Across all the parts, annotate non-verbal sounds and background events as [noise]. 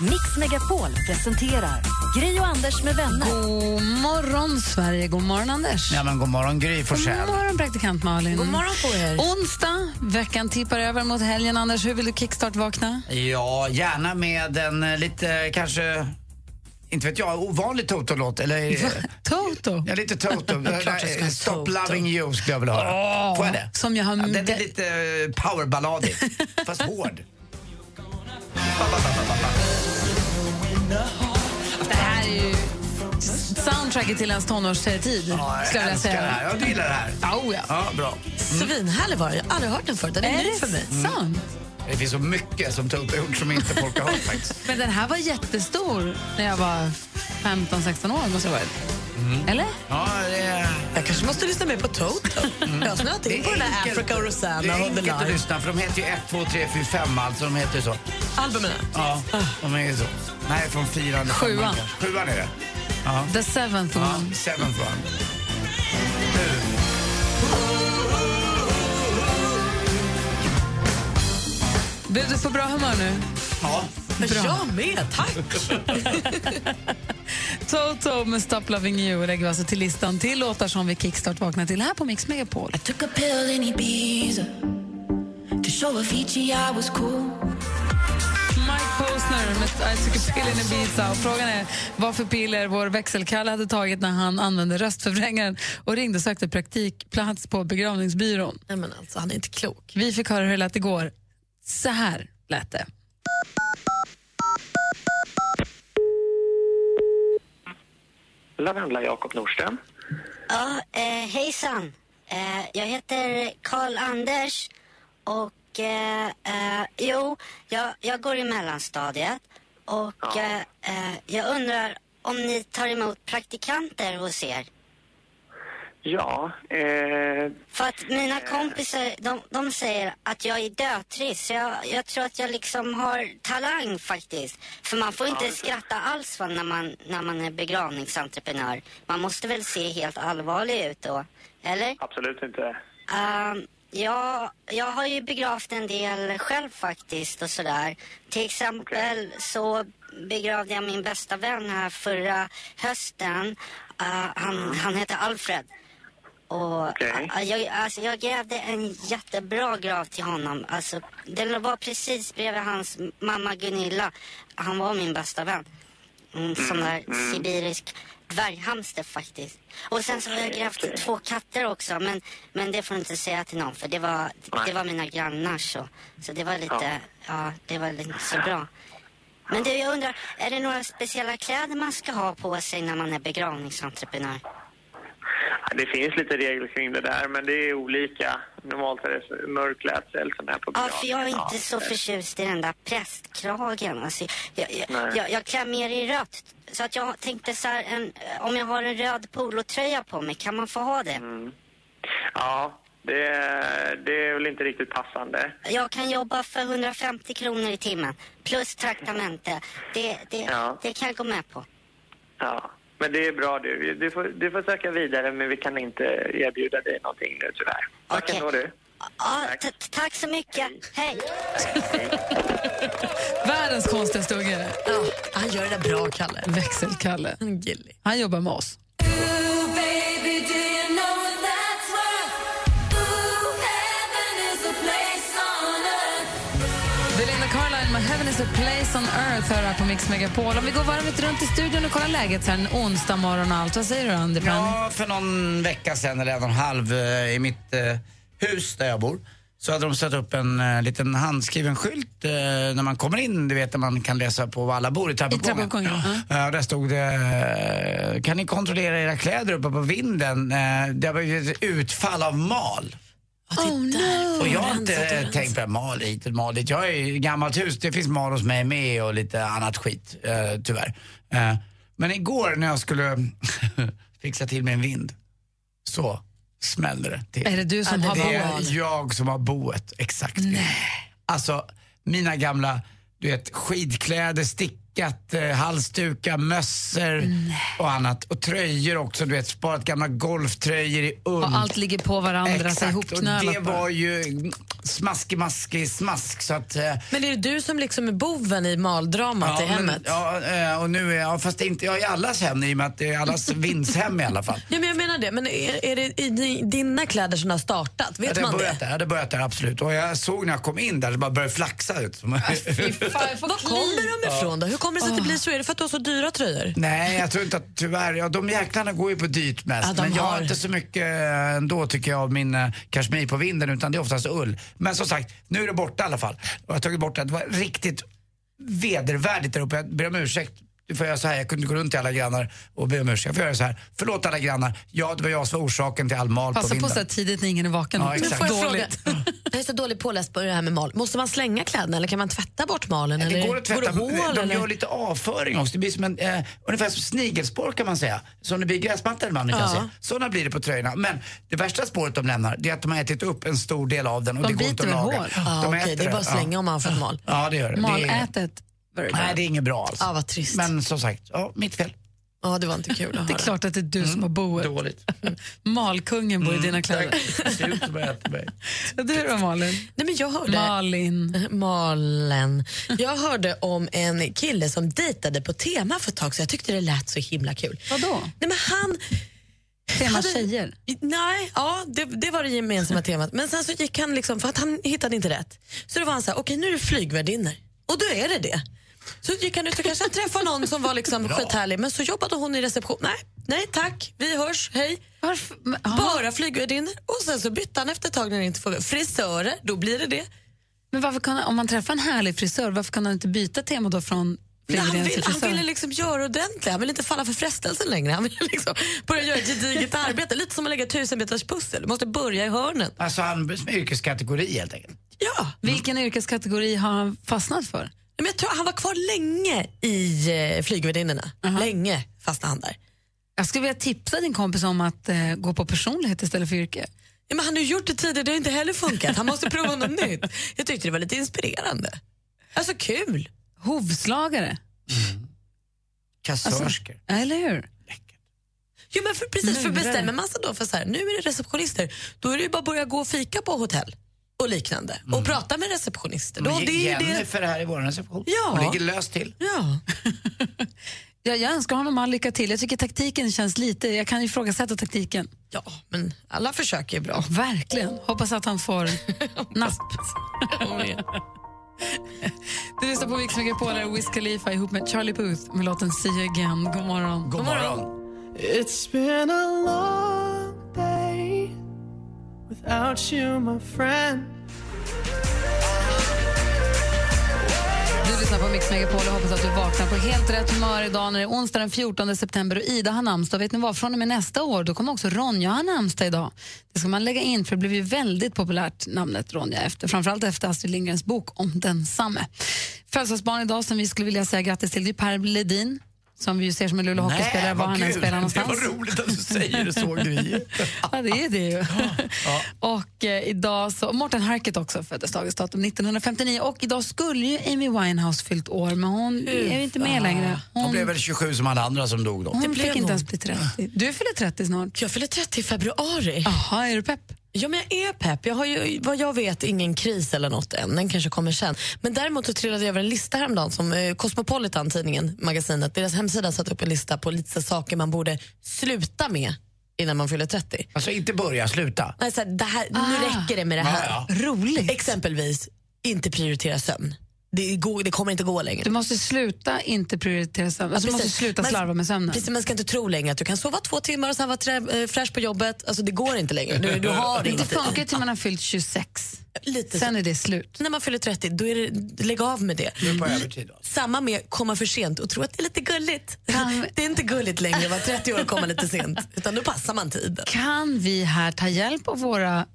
Megapol presenterar Gri och Anders med vänner. God morgon, Sverige. God morgon, Anders. Ja, men god morgon, Gry God Forssell. morgon, praktikant Malin. God morgon på er. Onsdag, veckan tippar över mot helgen. Anders, hur vill du kickstart-vakna? Ja, gärna med en eh, lite, kanske, inte vet jag, ovanlig Toto-låt. Eller, [laughs] eh, Toto. ja, lite Toto. [laughs] Stop Toto. loving you skulle jag vilja höra. Får jag det? Som jag har... Ja, den är lite eh, powerballadig, [laughs] fast hård. Det här är ju soundtracket till ens tonårstid, Ja, jag jag älskar det här. Ja, du gillar det här. Oh, ja. Ja, bra. Svinhärlig var den. Jag har aldrig hört den förut. Den är, Är ny det för mig. sant? Det finns så mycket som Toto har gjort som inte folk har hört. Men den här var jättestor när jag var 15-16 år. Måste jag varit. Mm. Eller? Ja, det är... Jag kanske måste lyssna mer på Toto. Jag har snöat in på den där enkelt- Africa och Det Rosanna är och The enkelt att lyssna för de heter ju 1, 2, 3, 4, 5 alltså. De heter så. Albumen. Ja, de är så. Nej, från fyran. Sjuan. Sjuan är det. Ja. The seventh Ja, one. seventh one. Blev du på bra humör nu? Ja. Jag med, tack. [laughs] Toto med Stop Loving You lägger vi alltså till listan till låtar som vi kickstart vaknar till här på Mix Megapol. Took a pill in Ibiza to show Avicii I was cool. Mike Posner med I took a pill in Ibiza. Och frågan är vad för piller vår växelkalle hade tagit när han använde röstförvrängaren och ringde och sökte praktikplats på begravningsbyrån. Nej, men alltså, han är inte klok. Vi fick höra hur det lät igår. Så här lät det. Lavendla Jakob Norström. Ja, eh, hejsan. Eh, jag heter Karl Anders och eh, eh, jo, jag, jag går i mellanstadiet och eh, eh, jag undrar om ni tar emot praktikanter hos er? Ja, eh, För att mina kompisar, de, de säger att jag är dötrist. Så jag, jag tror att jag liksom har talang faktiskt. För man får inte skratta alls va, när, man, när man är begravningsentreprenör. Man måste väl se helt allvarlig ut då, eller? absolut inte. Ehm, ja, jag har ju begravt en del själv faktiskt och sådär. Till exempel så begravde jag min bästa vän här förra hösten. Eh, han, han heter Alfred. Och eh, jag, alltså, jag grävde en jättebra grav till honom. Alltså, den var precis bredvid hans mamma Gunilla. Han var min bästa vän. En sån där sibirisk dvärghamster faktiskt. Och sen så har jag grävt två katter också. Men, men det får du inte säga till någon för det var, det var mina grannar så. Så det var lite, ja, det var inte så bra. Men du, jag undrar, är det några speciella kläder man ska ha på sig när man är begravningsentreprenör? Det finns lite regler kring det där, men det är olika. Normalt är det mörk klädsel som är på Ja, för jag är inte Ja, så förtjust i den där prästkragen. Alltså, jag, jag, jag, jag klär mer i rött. Så att jag tänkte så här, en, om jag har en röd polotröja på mig, kan man få ha det? Ja, det, det är väl inte riktigt passande. Jag kan jobba för 150 kronor i timmen, plus traktamente. Det, det, Ja. det kan jag gå med på. Ja, men det är bra du. Du får, du får söka vidare, men vi kan inte erbjuda dig någonting nu tyvärr. Tack Okej. ändå du. Ja, t- t- tack så mycket. Hej! Världens konstigaste unge. Ja, han gör det där bra, Kalle. Växelkalle. Han jobbar med oss. Belinda is a place on earth hör här på Mix Megapol. Om vi går varvet runt i studion och kollar läget så här en onsdag morgon och allt. Vad säger du Andy? Ja, för någon vecka sedan, eller en och en halv, eh, i mitt eh, hus där jag bor, så hade de satt upp en eh, liten handskriven skylt eh, när man kommer in, du vet där man kan läsa på var alla bor i trappuppgången. trappuppgången, Ja, där stod det, eh, kan ni kontrollera era kläder uppe på vinden? Eh, det har blivit ett utfall av mal. Oh no! Och jag har inte tänkt på mal hit och mal dit. Jag är i gammalt hus, det finns mal hos mig med och lite annat skit, eh, tyvärr. Eh, men igår när jag skulle [laughs] fixa till en vind, så smäller det till. Är det du som Ja, har det är boet? jag som har boet, exakt. Alltså, mina gamla du vet, skidkläder, stickat, eh, halsdukar, mössor och annat. Och tröjor också, du vet, sparat gamla golftröjor i ull. Och allt ligger på varandra, så Exakt, och ihopknölat det bara. var ju smaskig, maskig, smask. Så att, eh, Men är det du som liksom är boven i maldramat i men- hemmet? Ja, eh, och nu är jag, fast inte jag i allas hem i och med att det är allas [laughs] vindshem i alla fall. Ja, men jag menar det. Men är, är det i di- dina kläder som har startat? Ja, Vet det har man börjat det? där, ja, det börjat där absolut. Och jag såg när jag kom in där, det bara började flaxa ut. [laughs] Var kommer de ifrån då? Hur kommer det sig att det blir så? Är det för att du har så dyra tröjor? Nej, jag tror inte att tyvärr, ja, de jäklarna går ju på dyrt mest. Ja, men jag har har- inte så mycket eh, ändå tycker jag av min uh, kashmir på vinden utan det är oftast ull. Men som sagt, nu är det borta i alla fall. Och jag har tagit bort det. Det var riktigt vedervärdigt där uppe. Jag ber om ursäkt. Du får göra så här, jag kunde gå runt till alla grannar och be om ursäkt. Jag får göra så här, förlåt alla grannar, ja det var jag som var orsaken till all mal på Passa på vinden. så här tidigt när ingen är vaken. Ja, exakt. Får jag Dåligt. fråga? Jag är så dåligt påläst på det här med mal. Måste man slänga kläderna eller kan man tvätta bort malen? Det eller? går att tvätta, Går hål, de eller? gör lite avföring också. Det blir som en, eh, ungefär som snigelspår kan man säga. Som det blir gräsmattor ibland kan Ja. se. Sådana blir det på tröjorna. Men det värsta spåret de lämnar det är att de har ätit upp en stor del av den och De det går inte att laga. hål? Ja, De okej, det är bara att slänga om man har fått mal. Ja, det gör det. Det nej, det är inget bra alls. Ja, vad trist. Men som sagt, ja, mitt fel. Ja, det var inte kul att Det är höra. klart att det är du som har boet. Dåligt. [laughs] Malkungen bor i dina kläder. Det ser ut som jag äter mig. Du då Malin? Nej, men jag hörde... Malin. [laughs] Malen. Jag hörde om en kille som dejtade på tema för ett tag så jag tyckte det lät så himla kul. Vadå? Nej, men han... Tema hade- tjejer? Nej, ja, det, det var det gemensamma temat. Men sen så gick han liksom, för att han hittade inte rätt. Så då var han så här, okej nu är det flygvärdinnor. Och då är det det. Så gick han ut och kanske träffade någon som var liksom skithärlig, men så jobbade hon i reception. Nej, nej tack, vi hörs, hej. Varför? Men, aha. Bara flygvärdinnor. Och sen så bytte han efter ett tag när det inte funkade. Frisörer, då blir det det. Men varför kan, om man träffar en härlig frisör, varför kan han inte byta tema då från Nej, han, flygvärdinna vill, han ville liksom göra ordentligt. Han vill inte falla för frestelsen längre. Han vill liksom börja göra ett gediget arbete. Lite som att lägga tusenbetars pussel. Du måste börja i hörnen. Alltså han som yrkeskategori helt enkelt. Ja. Vilken yrkeskategori har han fastnat för? Men jag tror han var kvar länge i eh, flygvärdinnorna. Länge fastnade han där. Jag skulle vilja tipsa din kompis om att eh, gå på personlighet istället för yrke. Ja, men han har ju gjort det tidigare, det har inte heller funkat. Han måste prova något [laughs] nytt. Jag tyckte det var lite inspirerande. Alltså kul. Hovslagare, Kassörskor. eller hur? Jo, men för, precis, för bestämmer man sig då för så här, nu är det receptionister, då är det ju bara att börja gå och fika på hotell och liknande och prata med receptionister. Då, det är ju det. Jennifer här i vår reception. Ja. Hon ligger löst till. Ja. [laughs] Jag, jag önskar honom all lycka till. Jag tycker taktiken känns lite... Jag kan ifrågasätta taktiken. ja, men alla försök är bra. Verkligen. Hoppas att han får [laughs] nasp. Du lyssnar på Mix Megapol och Wiz Khalifa ihop med Charlie Puth med låten See you again. God morgon. God morgon without you, my friend. Du lyssnar på Mix Megapol och hoppas att du vaknar på helt rätt humör idag när det är onsdag den 14 september och Ida har namnsdag. Vet ni vad? Från och med nästa år då kommer också Ronja ha namnsdag idag. Det ska man lägga in för det blev ju väldigt populärt namnet Ronja efter, framförallt efter Astrid Lindgrens bok om densamme. Födelsedagsbarn idag som vi skulle vilja säga grattis till det är Per Ledin som vi ju ser som en Luleå hockeyspelare var han än spelar Det någonstans. var roligt att du säger det så, Gry. [laughs] Ja, det är det ju. [laughs] Och eh, idag så, Morten Harket också föddes dagens datum 1959 och idag skulle ju Amy Winehouse fyllt år men hon är ju inte med längre. Hon Hon, blev väl 27 som alla andra som dog då. hon blev fick inte hon. ens bli 30. Du fyller 30 snart. Jag fyller 30 i februari. Jaha, är du pepp? Ja, men jag är pepp. Jag har ju vad jag vet ingen kris eller något än. Den kanske kommer sen. Men däremot så trillade jag över en lista häromdagen som eh, Cosmopolitan, tidningen, magasinet, deras hemsida satt upp en lista på lite så saker man borde sluta med innan man fyller 30. Alltså inte börja, sluta. Nej, så här, det här, Nu Ah. räcker det med det här. Ja, Roligt. Exempelvis, inte prioritera sömn. Det, går, det kommer inte gå längre. Du måste sluta inte prioritera sömn. Alltså, du måste sluta slarva med sömnen. Precis, man ska inte tro längre att du kan sova två timmar och sen vara trä, eh, fräsch på jobbet. Alltså, det går inte längre. Du, du har Det inte funkar till man har fyllt 26. Lite Sen är det slut. När man fyller 30, då är det, lägg av med det. Övertid. Då. Samma med komma för sent och tro att det är lite gulligt. Kan- [laughs] Det är inte gulligt längre att vara 30 år och komma lite sent. Utan då passar man tiden. Kan vi här ta hjälp av våra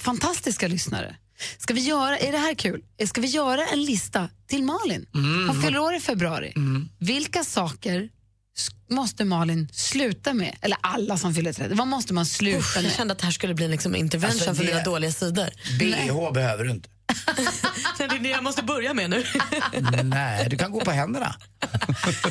fantastiska lyssnare? Ska vi göra, är det här kul? Ska vi göra en lista till Malin? Hon fyller år i februari. Vilka saker måste Malin sluta med? Eller alla som fyller 30. Vad måste man sluta Usch, jag med? kände att det här skulle bli en liksom intervention Alltså, för mina dåliga sidor. BH behöver du inte. [laughs] det är det jag måste börja med nu. [laughs] Nej, du kan gå på händerna. [laughs]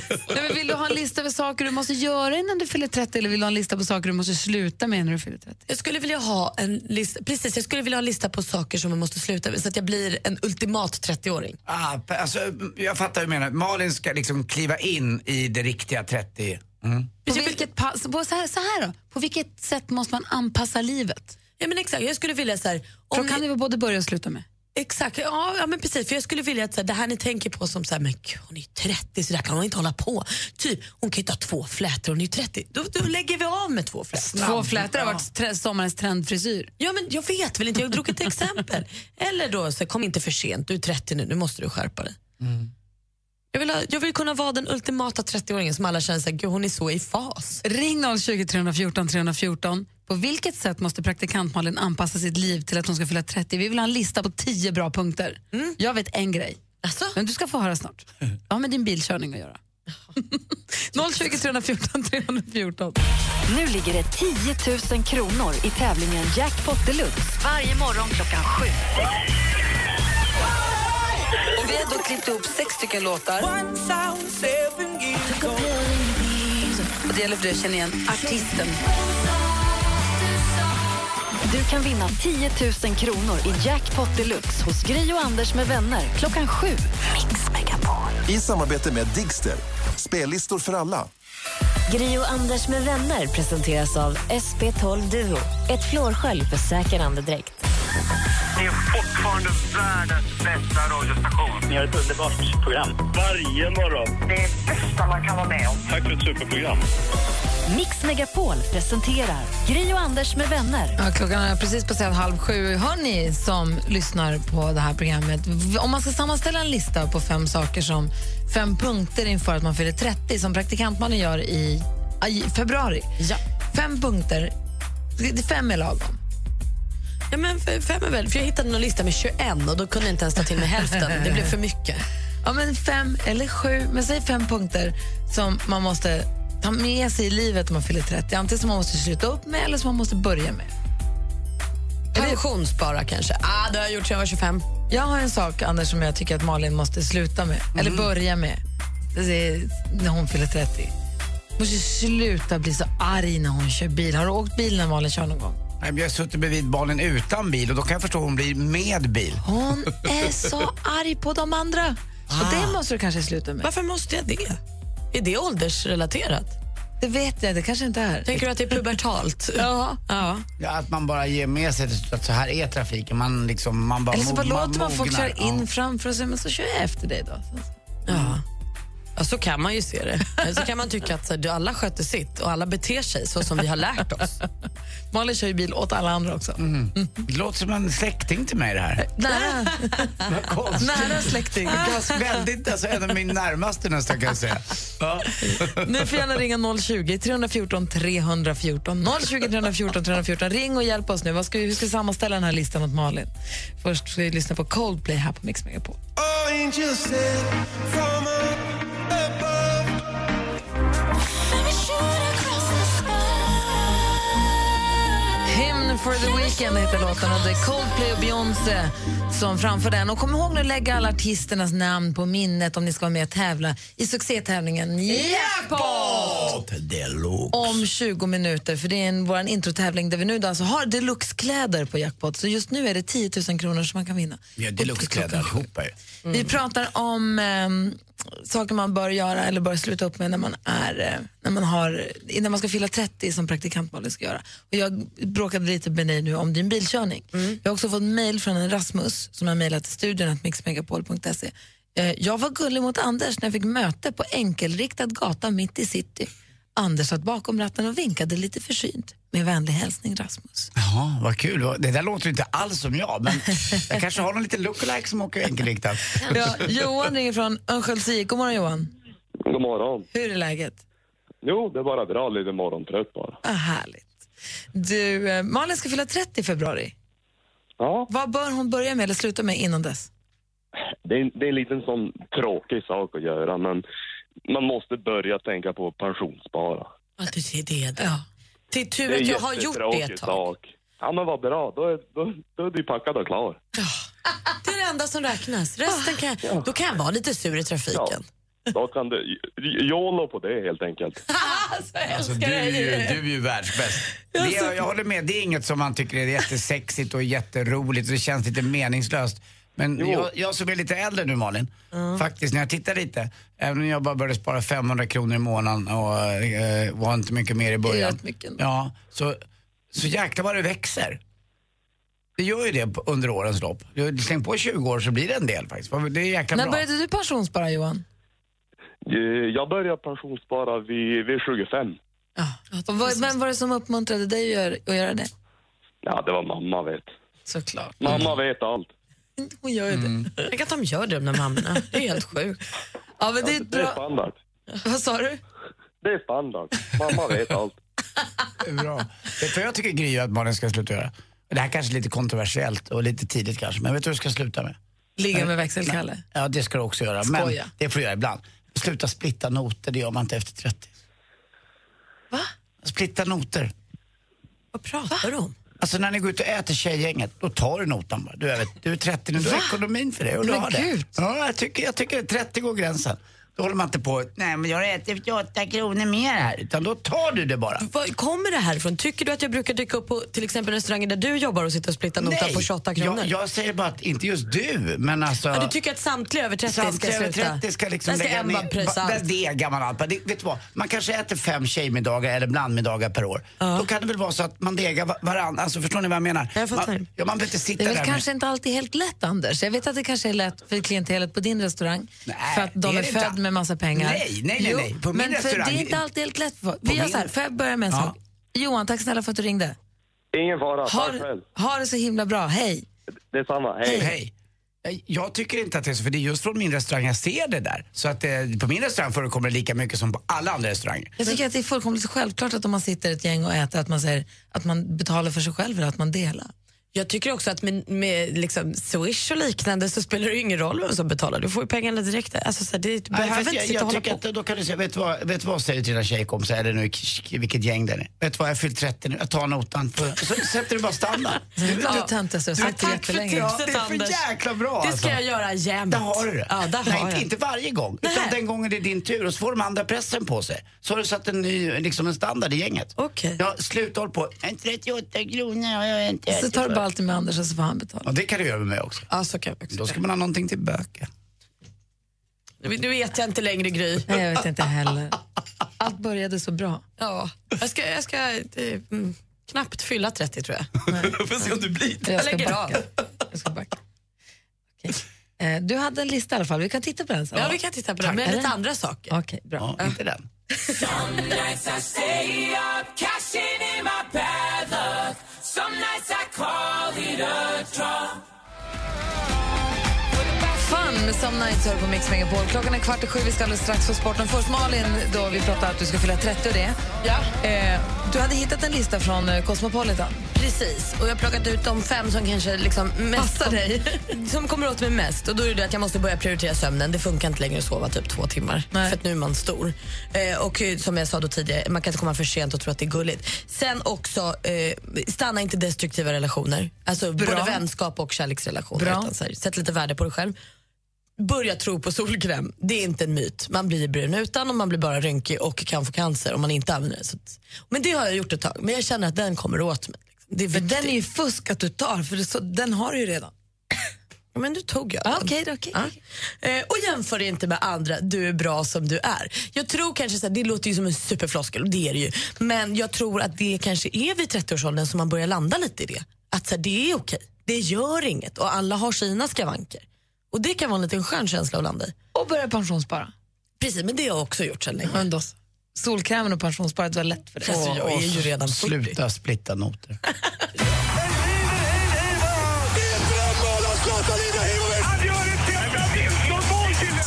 Nej, men vill du ha en lista över saker du måste göra innan du fyller 30 eller vill du ha en lista på saker du måste sluta med när du fyller 30? Jag skulle vilja ha en lista, precis, jag skulle vilja ha en lista på saker som man måste sluta med så att jag blir en ultimat 30-åring. Ah, alltså, jag fattar hur du menar. Malin ska liksom kliva in i det riktiga 30. Mm. På vilket, pass, på så, här, så här då, på vilket sätt måste man anpassa livet? Ja, men exakt, jag skulle vilja så här, För då om kan ni- du både börja och sluta med? Exakt, ja, ja men precis. För jag skulle vilja att så här, det här ni tänker på som så här, men gud, hon är ju 30 så där kan hon inte hålla på. Typ, hon kan ju inte ha två flätor, hon är ju 30. Då, då lägger vi av med två flätor. Två flätor har varit tre, sommarens trendfrisyr. Ja men jag vet väl inte, jag drog ett [laughs] exempel. Eller då, så här, kom inte för sent, du är 30 nu, nu måste du skärpa dig. Jag, vill ha, jag vill kunna vara den ultimata 30-åringen som alla känner så här, gud hon är så i fas. Ring 020 314 314. På vilket sätt måste praktikant Malin anpassa sitt liv till att hon ska fylla 30? Vi vill ha en lista på 10 bra punkter. Jag vet en grej. Alltså? Men du ska få höra snart. [laughs] Har med din bilkörning att göra. 020 314 314. Nu ligger det 10 000 kronor i tävlingen Jackpot Deluxe varje morgon klockan sju. Och vi har då klippt ihop sex stycken låtar. Och det gäller för dig att känna igen artisten. Du kan vinna 10 000 kronor i Jackpot Deluxe hos Gry och Anders med vänner klockan sju. Mix Megapol. I samarbete med Digster. Spellistor för alla. Gri och Anders med vänner presenteras av SP12 Duo. Ett flårskölj för säker andedräkt. Ni är fortfarande världens bästa radiostation. Ni har ett underbart program. Varje morgon. Det är bästa man kan vara med om. Tack för ett superprogram. Mix Megapol presenterar Gry och Anders med vänner. Ja, klockan är precis passerat halv sju. Hör ni som lyssnar på det här programmet, om man ska sammanställa en lista på fem saker som fem punkter inför att man fyller 30 som praktikantmannen gör i, i februari. Ja. Fem punkter, det- fem är lagom. Ja, men fem är väl, för jag hittade någon lista med 21 och då kunde jag inte ens ta till mig hälften. Det blev för mycket. Ja, men fem eller sju, men säg fem punkter som man måste ta med sig i livet om man fyller 30. Antingen som man måste sluta upp med eller som man måste börja med. Pensionsspara kanske. Ah, det har jag gjort sedan jag var 25. Jag har en sak, Anders, som jag tycker att Malin måste sluta med, eller börja med, det är när hon fyller 30. Hon måste sluta bli så arg när hon kör bil. Har du åkt bil när Malin kör någon gång? Nej, men Jag har suttit bredvid barnen utan bil och då kan jag förstå att hon blir med bil. Hon är så [laughs] arg på de andra. Och det måste du kanske sluta med. Varför måste jag det? Är det åldersrelaterat? Det vet jag, det kanske inte är. Tänker du att det är pubertalt? [laughs] Ja. ja. Ja, att man bara ger med sig att så här är trafiken. Man liksom, man bara Eller så bara låter man folk mognar. köra in framför och säger men så kör jag efter dig då. Ja. Ja, så kan man ju se det. Så kan man tycka att så, här, du, alla sköter sitt och alla beter sig så som vi har lärt oss. [laughs] Malin kör ju bil åt alla andra också. Mm. Det låter som en släkting till mig det här. [laughs] Nära. Nära släkting. Väldigt, alltså en av min närmaste nästan kan jag säga. Ja. Ni får gärna ringa 020 314 314. 020 314 314. Ring och hjälp oss nu. Vad ska vi, hur ska vi sammanställa den här listan åt Malin? Först ska vi lyssna på Coldplay här på Mix Megapol. Angels for the Weekend heter låten och det är Coldplay och Beyoncé som framför den. Och kom ihåg att lägga alla artisternas namn på minnet om ni ska vara med och tävla i succétävlingen Jackpot! Deluxe. Om 20 minuter, för det är en, vår introtävling där vi nu då alltså har deluxe-kläder på Jackpot. Så just nu är det 10 000 kronor som man kan vinna. Vi har deluxe-kläder allihopa ju. Vi pratar om ehm, saker man bör göra eller bör sluta upp med när man, är, eh, när man, har, innan man ska fylla 30 som praktikant Malin ska göra. Och jag bråkade lite med dig nu om din bilkörning. Jag har också fått mejl från en Rasmus som har mejlat till studion mixmegapol.se. Eh, jag var gullig mot Anders när jag fick möte på enkelriktad gata mitt i city. Anders satt bakom ratten och vinkade lite försynt. Med vänlig hälsning Rasmus. Jaha, vad kul. Det där låter inte alls som jag, men jag kanske har någon liten lookalike som åker enkelriktat. Ja, Johan ringer från Örnsköldsvik. God morgon Johan. God morgon. Hur är läget? Jo, det är bara bra. Lite morgontrött bara. Ah, härligt. Du, eh, Malin ska fylla 30 i februari. Ja, Vad bör hon börja med eller sluta med innan dess? det är, det är en liten sån tråkig sak att göra, men man måste börja tänka på pensionsspara. Ja, är det. det. Ja. Det är tur att jag har gjort det ett tag. sak. Ja men vad bra, då är, då, då är du packad och klar. Det är det enda som räknas. Resten kan jag, då kan jag vara lite sur i trafiken. Då kan du, YOLO på det helt enkelt. [laughs] Alltså, du, är ju, du är ju världsbäst. Det, jag, jag håller med, det är inget som man tycker är jättesexigt och jätteroligt det känns lite meningslöst. Men jag, jag som är lite äldre nu Malin, faktiskt när jag tittar lite, även om jag bara började spara 500 kronor i månaden och eh, var inte mycket mer i början. Ja, så, så jäklar vad det växer. Det gör ju det under årens lopp. Du- Släng på 20 år så blir det en del faktiskt. Det är jäkla När bra. började du pensionsspara Johan? Jag började pensionsspara vid, vid 25. Och vad, vem var det som uppmuntrade dig att göra, att göra det? Ja, det var mamma vet. Såklart. Mamma vet allt. Hon gör ju det. Tänk att de gör det, de där mammorna. Det är helt sjukt. Ja, men det är Det är bra. standard. Vad sa du? Det är standard. Mamma vet allt. Bra. Vet du vad jag tycker Gry att Malin ska sluta göra? Det här kanske är lite kontroversiellt och lite tidigt kanske, men vet du vad du ska sluta med? Ligga med växelkalle. Ja, det ska du också göra. Men Skoja. det får du göra ibland. Sluta splitta noter, det gör man inte efter 30. Va? Splitta noter. Vad pratar du om? Alltså när ni går ut och äter tjejgänget, då tar du notan bara. Du är, vet, du är 30 nu, du har ekonomin för det och du har det. Ja, jag tycker, jag tycker 30 går gränsen. Då håller man inte på, nej men jag har ätit 8 kronor mer här. Utan då tar du det bara. Var kommer det här ifrån? Tycker du att jag brukar dyka upp på till exempel restauranger där du jobbar och sitta och splitta notan på 28 kronor? jag, jag säger bara att inte just du, men alltså... Ja, du tycker att samtliga över 30 ska Samtliga över sluta? 30 ska liksom Där ska lägga ner- pröjsa allt. Det är gammalt. Det, vet du vad? Man kanske äter fem tjejmiddagar eller blandmiddagar per år. Då kan det väl vara så att man degar va- varann. Alltså förstår ni vad jag menar? Jag fattar. Man, ja, man behöver inte sitta Det är väl där kanske inte alltid helt lätt, Anders. Jag vet att det kanske är lätt för klientelet på din restaurang för att de är är, det inte. född med massa pengar. Nej, nej, nej, nej. På min men för restaurang- det är inte alltid helt lätt. För. Vi gör min- så här, får jag börja med en Ja. sak? Johan, tack snälla för att du ringde. Ingen fara, Ha, tack själv. ha det så himla bra. Hej. Detsamma, hej. Hej. Eh, Jag tycker inte att det är så, för det är just från min restaurang jag ser det där. Så att eh, på min restaurang förekommer det lika mycket som på alla andra restauranger. Jag tycker att det är fullkomligt självklart att om man sitter ett gäng och äter att man, säger, att man betalar för sig själv eller att man delar. Jag tycker också att med, med liksom Swish och liknande så spelar det ingen roll vem som betalar. Du får ju pengarna direkt. Alltså, så här, det behöver inte jag, sitta och jag hålla tycker på. att då kan du säga, vet du vad, vet du vad säger du till dina tjejkompisar, eller nu vilket gäng det är. Vet du vad, jag fyllt 30 nu, jag tar notan. För, så sätter du bara standard. [laughs] Det bland det töntigaste jag har sagt tack jättelänge. för tipset, tipset, det är för Anders. jäkla bra Det alltså. ska jag göra jämt. Där har du det. Ja, där Nej, inte, jag. inte varje gång, utan Nej. den gången det är din tur och så får de andra pressen på sig. Så har du satt en ny, liksom en standard i gänget. Okej. Ja, sluta håll på, en 38 kronor har jag inte Så tar du för." bara alltid med Anders och så får han betala. Ja, det kan du göra med mig också. Ja, så kan jag också. Då ska man ha någonting till böcker. Nu nu vet jag inte längre, Gry. Nej, jag vet inte heller. Allt började så bra. Ja, jag ska, jag ska eh, mm, knappt fylla 30 tror jag. [laughs] Får se om du blir Jag, Jag ska lägger backa. Jag ska backa. Okej. Eh, Du hade en lista i alla fall. Vi kan titta på den sen. Ja, vi kan titta på det, men lite andra saker. Okej, bra. Ja, inte den. call it a draw. Med Some Nights hör på Mix Megapol. Klockan är kvart i sju, vi ska alldeles strax få sporten. Först Malin, då vi pratade att du ska fylla 30 och det. Ja. Eh, du hade hittat en lista från eh, Cosmopolitan. Precis, och jag har plockat ut de fem som kanske liksom mest Passar dig. [laughs] som kommer åt mig mest. Och då är det att jag måste börja prioritera sömnen. Det funkar inte längre att sova typ två timmar. Nej. För att nu är man stor. Eh, och som jag sa då tidigare, man kan inte komma för sent och tro att det är gulligt. Sen också, eh, stanna inte destruktiva relationer. Alltså Bra. både vänskap och kärleksrelationer. Bra. Utan här, sätt lite värde på dig själv. Börja tro på solkräm. Det är inte en myt. Man blir brun utan och man blir bara rynkig och kan få cancer om man inte använder det. Men det har jag gjort ett tag. Men jag känner att den kommer åt mig. Det är För viktigt. den är ju fusk att du tar, för så, den har du ju redan. Ja, men nu tog jag Ja, den. Då, okej. Ja. Eh, och jämför inte med andra, du är bra som du är. Jag tror kanske så här, det låter ju som en superfloskel och det är det ju. Men jag tror att det kanske är vid 30-årsåldern som man börjar landa lite i det. Att så här, det är okej, det gör inget och alla har sina skavanker. Och det kan vara en liten skön känsla att landa i. Och börja pensionsspara. Precis, men det har jag också gjort sedan länge. Så. solkrämen och pensionssparet var lätt för dig. Alltså, jag är ju redan 40. Sluta splitta noter. [laughs]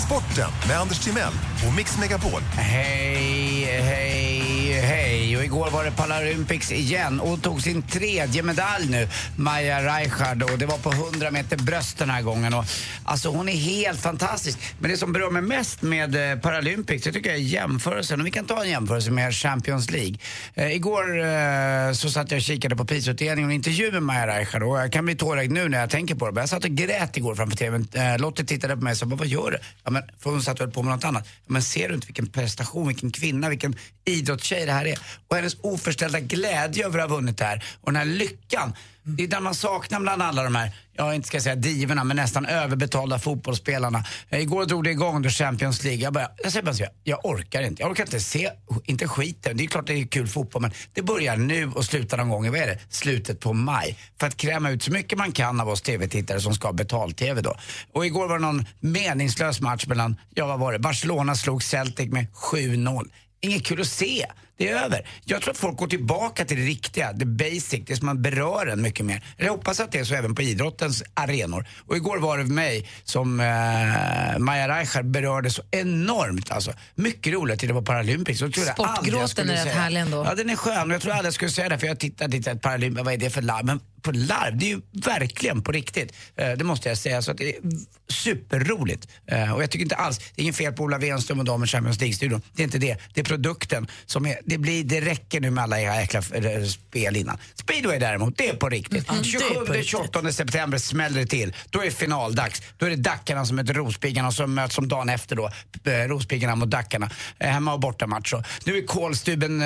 Sporten med Anders Timell och Mix Megapol. Hej, hej, hej och igår var det Paralympics igen och hon tog sin tredje medalj nu, Maja Reichard och det var på 100 meter bröst den här gången. Och, alltså hon är helt fantastisk. Men det som berör mig mest med eh, Paralympics, det tycker jag är jämförelsen. Och vi kan ta en jämförelse med Champions League. Eh, igår eh, så satt jag och kikade på prisutdelningen och intervju med Maja Reichard och jag kan bli tårögd nu när jag tänker på det. Men Jag satt och grät igår framför TVn. Eh, Lotte tittade på mig och sa, "Vad- vad gör du? Ja, men, för hon satt väl på med något annat. Ja, men ser du inte vilken prestation, vilken kvinna, vilken idrottstjej det här är? Och hennes oförställda glädje över att ha vunnit det här och den här lyckan. Det är den man saknar bland alla de här, jag inte ska säga divorna, men nästan överbetalda fotbollsspelarna. Eh, igår drog det igång då Champions League. Jag, bara, jag säger bara så, här, jag orkar inte. Jag orkar inte se, inte skiten. Det är klart det är kul fotboll, men det börjar nu och slutar någon gång i, vad är det, slutet på maj. För att kräma ut så mycket man kan av oss tv-tittare som ska ha betal-tv då. Och igår var det någon meningslös match mellan, ja vad var det, Barcelona slog Celtic med 7-0. Inget kul att se. Det är över. Jag tror att folk går tillbaka till det riktiga, det basic, det som man berör en mycket mer. Jag hoppas att det är så även på idrottens arenor. Och igår var det mig som eh, Maja Reichard berörde så enormt. Alltså, mycket roligt att titta på Paralympics. Och jag trodde aldrig jag Sportgråten är rätt härlig ändå. Ja, den är skön och jag tror aldrig jag skulle säga det för jag tittade lite på Paralympics, vad är det för larv? Men på larv, det är ju verkligen på riktigt. Eh, det måste jag säga. Så det är superroligt. Eh, och jag tycker inte alls, det är inget fel på Ola Wenström och dem i Champions League-studion. Det är inte det. Det är produkten som är, det blir, det räcker nu med alla era eh, spel innan. Speedway däremot, det är på riktigt. Mm, det är på 27-28 september smäller det till. Då är finaldags. Då är det Dackarna som heter Rospiggarna som möts som dagen efter då. Rospiggarna mot Dackarna. Hemma och bortamatch. Nu är kolstuben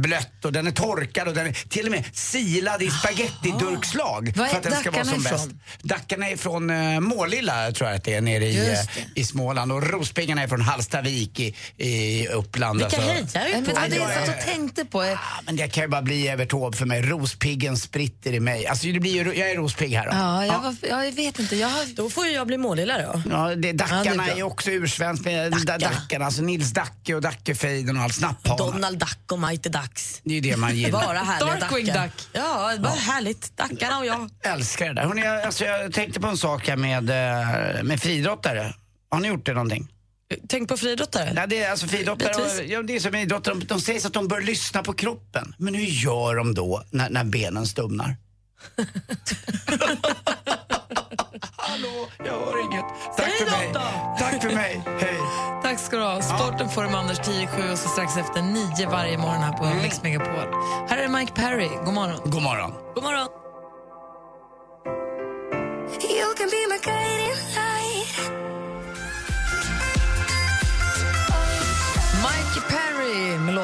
blött och den är torkad och den är till och med silad i spagettidurkslag. För att den ska vara som bäst. ifrån? Dackarna är från eh, Målilla tror jag att det är nere i, eh, i Småland och Rospiggarna är från Hallstavik i, i Uppland. Vilka alltså. hejar Men på? det var det jag satt och tänkte på. Ja, men det kan ju bara bli Evert Taube för mig. Rospiggen spritter i mig. Alltså det blir ju, jag är rospigg här då. Ja, jag, var, ja, jag vet inte. Jag har, Då får ju jag bli målilla då. Ja, det, Dackarna Ja, det är är, också ursvenskt med Dackarna. Dackarna. Alltså Nils Dacke och Dackefejden och allt. Snapphanar. Donald Duck och Mighty Ducks. Det är ju det man gillar. Bara härliga Darkwing. Duck. Ja, bara härligt. Dackarna och jag. älskar det där. Hörrni, jag, alltså, jag tänkte på en sak här med, eh, med friidrottare. Har ni gjort det någonting? Tänk på friidrottare. Ja, det är alltså friidrottare, ja, det är som idrottare, de, de säger så att de bör lyssna på kroppen. Men hur gör de då när, när benen stumnar? [laughs] Hallå, jag hör inget. Tack Säg för mig. då. Tack för mig. Hej. [laughs] Tack ska du ha. Sporten får du med Anders 10-7 och så strax efter 9 varje morgon här på Mix Megapol. Här är Mike Perry. God morgon. God morgon. God morgon. You can be my guiding light.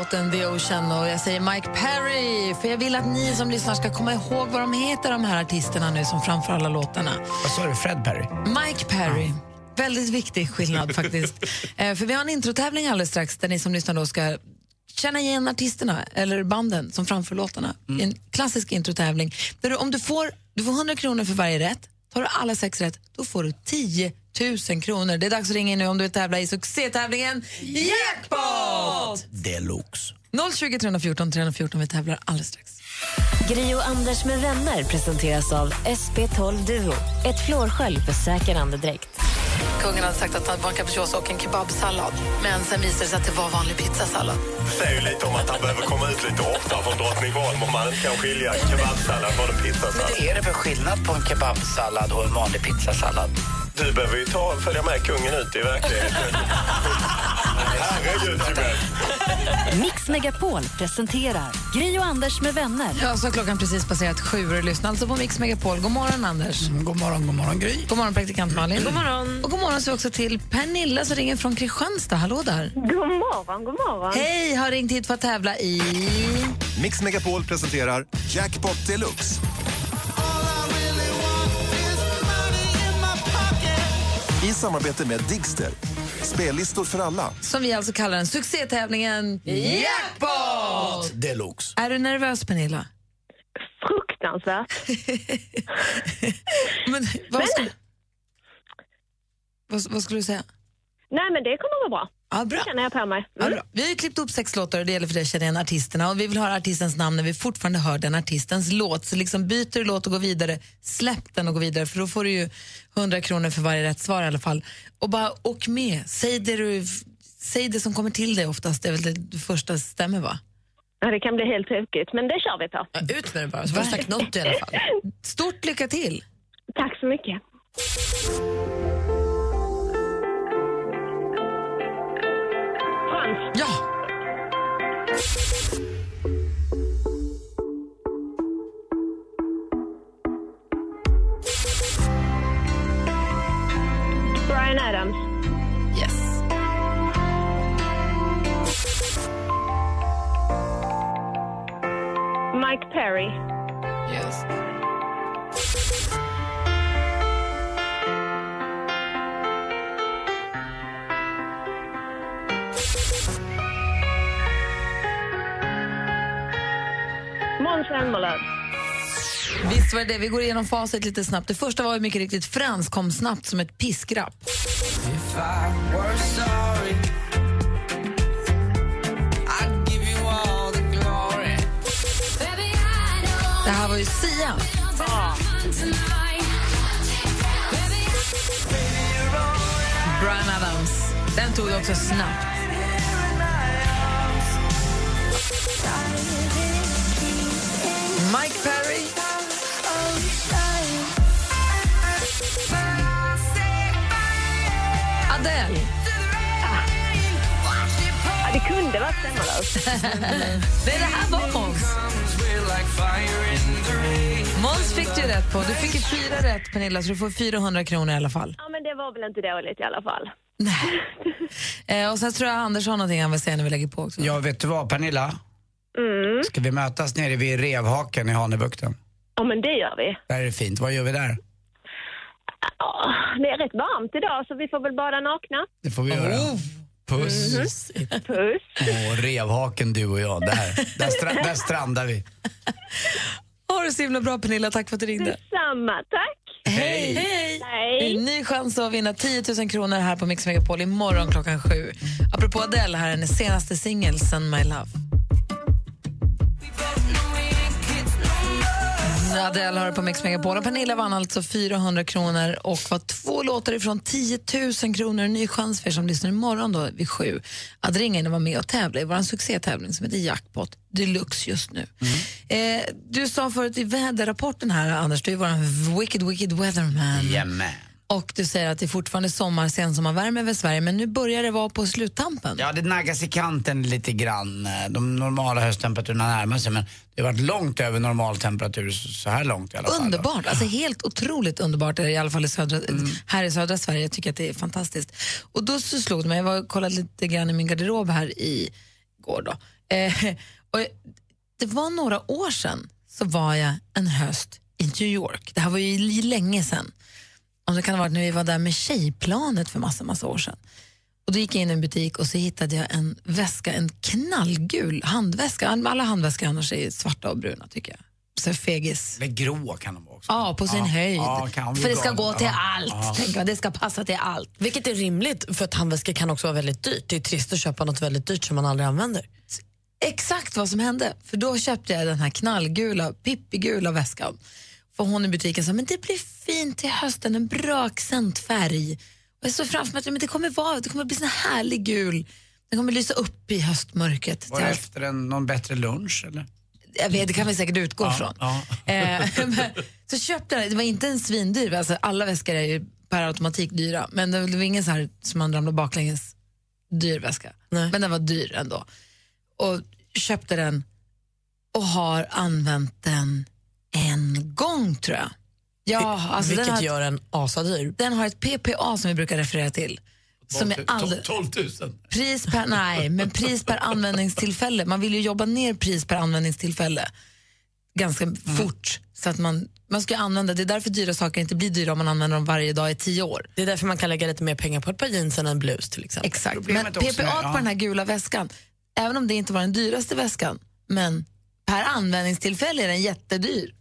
Låten The Ocean. Och jag säger Mike Perry för jag vill att ni som lyssnar ska komma ihåg vad de heter, de här artisterna nu som framför alla låtarna. Vad sa du, Fred Perry? Mike Perry. Väldigt viktig skillnad [laughs] faktiskt. eh, för vi har en introtävling alldeles strax där ni som lyssnar då ska känna igen artisterna eller banden som framför låtarna. En klassisk introtävling. Där du, om du får, du får 100 kronor för varje rätt. Tar du alla sex rätt, då får du 10 000 kronor. Det är dags att ringa in nu om du vill tävla i succétävlingen Jackpot! Deluxe. 020 314 314. Vi tävlar alldeles strax. Gri och Anders med vänner presenteras av SP12 Duo. Ett flårskölj för säker andedräkt. Kungen hade sagt att han var en capricciosa och en kebabsallad. Men sen visade det sig att det var vanlig pizzasallad. Det säger ju lite om att han behöver komma ut lite oftare från Drottningholm om man inte kan skilja kebabsallad från en pizzasallad. Vad är det för skillnad på en kebabsallad och en vanlig pizzasallad? Du behöver ju ta, följa med kungen ut i verkligheten. [laughs] [laughs] Mix Megapol presenterar Gri och Anders med vänner. Ja, så har klockan precis passerat sju och du lyssnar alltså på Mix Megapol. God morgon, Anders. God morgon, god morgon, Gry. God morgon, praktikant Malin. God morgon. Och god morgon så också till Pernilla som ringer från Kristianstad. Hallå där. God morgon, god morgon. Hej, har ringt hit för att tävla i... Mix Megapol presenterar Jackpot Deluxe. I samarbete med Digster. Spellistor för alla. Som vi alltså kallar den succétävlingen Jackpot! Deluxe. Är du nervös, Pernilla? Fruktansvärt. [laughs] Men, vad, skulle, vad, vad skulle du säga? Nej, men det kommer att vara bra. Ja, bra. Känner jag på mig. Ja, Mm. bra. Vi har ju klippt upp sex låtar och det gäller för dig att känna igen artisterna. Och vi vill höra artistens namn när vi fortfarande hör den artistens låt. Så liksom byter du låt och går vidare, släpp den och gå vidare för då får du ju 100 kronor för varje rätt svar i alla fall. Och bara åk med, säg det, du, säg det som kommer till dig oftast, det är väl det, det första stämmer va? Ja, det kan bli helt tokigt, men det kör vi på. Ja, ut med det bara, så får du sagt något i alla fall. [laughs] Stort lycka till! Tack så mycket. Frans. Ja! Brian Adams. Yes. Mike Perry. Måns Zelmerlöw. Visst var det det. Vi går igenom facit lite snabbt. Det första var ju mycket riktigt Frans kom snabbt som ett piskrapp. Sorry. Det här var ju Sia. Brian Adams. Den tog du också snabbt. Det kunde varit Zelmerlöw. Nej, det här var Måns. Måns fick du rätt på. Du fick ju fyra rätt, Pernilla, så du får 400 kronor i alla fall. Ja, men det var väl inte dåligt i alla fall. Eh, och sen tror jag Anders har någonting han vill säga när vi lägger på också. Ja, vet du vad Pernilla? Mm. Ska vi mötas nere vid Revhaken i Hanöbukten? Ja, men det gör vi. Där är det fint. Vad gör vi där? Ja, det är rätt varmt idag, så vi får väl bada nakna. Det får vi göra. Puss. Puss. Åh, Revhaken du och jag. Där, där, stra- [laughs] där strandar vi. Ha det så himla bra, Pernilla. Tack för att du ringde. Detsamma, tack. Hej! Hej. Hej. En ny chans att vinna 10 000 kronor här på Mix Megapol imorgon klockan sju. Apropå Adele, här är hennes senaste singel, Send My Love. Adele har på Mix Megapol. Och Pernilla vann alltså 400 kronor och var två låtar ifrån 10 000 kronor. En ny chans för er som lyssnar imorgon då vid sju att ringa in och vara med och tävla i vår succétävling som heter Jackpot Deluxe just nu. Eh, du sa förut i väderrapporten här, Anders, du är vår wicked, wicked weatherman. Jajamän. Och du säger att det är fortfarande sommar, sensommarvärme över Sverige, men nu börjar det vara på sluttampen. Ja, det naggas i kanten lite grann. De normala hösttemperaturerna närmar sig men det har varit långt över normaltemperatur så här långt i alla fall. Underbart, alltså helt otroligt underbart i alla fall i södra, Mm. här i södra Sverige. Jag tycker att det är fantastiskt. Och då så slog det mig, jag var och kollade lite grann i min garderob här i går då. Eh, och det var några år sedan så var jag en höst i New York. Det här var ju länge sedan. Om det kan ha varit när vi var där med tjejplanet för massa, massa år sedan. Och då gick jag in i en butik och så hittade jag en väska, en knallgul handväska. Alla handväskor annars är svarta och bruna tycker jag. Så fegis. Eller grå kan de vara också. Ja, på sin Ja, höjd. ja, för det ska gå till Ja, allt. Tänker jag. Det ska passa till allt. Vilket är rimligt, för att handväskor kan också vara väldigt dyrt. Det är trist att köpa något väldigt dyrt som man aldrig använder. Exakt vad som hände. För då köpte jag den här knallgula, pippigula väskan. För hon i butiken sa, men det blir fint till hösten, en bra accentfärg. Och jag såg framför mig att men det kommer, vara, det kommer bli sån här härlig gul. Den kommer lysa upp i höstmörkret. Var det efter en, någon bättre lunch eller? Jag vet, det kan vi säkert utgå ifrån. Ja. Eh, men, så köpte jag den. Det var inte en svindyr, alltså, alla väskor är ju per automatik dyra. Men det var ingen så här som man ramlar baklänges dyr väska. Men den var dyr ändå. Och köpte den och har använt den en gång tror jag. Ja, alltså Vilket den har, gör en asadyr. Den har ett PPA som vi brukar referera till. Som är all, 12 000. Pris per, nej, men pris per [laughs] användningstillfälle. Man vill ju jobba ner pris per användningstillfälle ganska fort. Så att man, man ska använda, det är därför dyra saker inte blir dyra om man använder dem varje dag i tio år. Det är därför man kan lägga lite mer pengar på ett par jeans än en blus till exempel. Exakt. Men Problemet PPA är- ja. på den här gula väskan, även om det inte var den dyraste väskan, men per användningstillfälle är den jättedyr.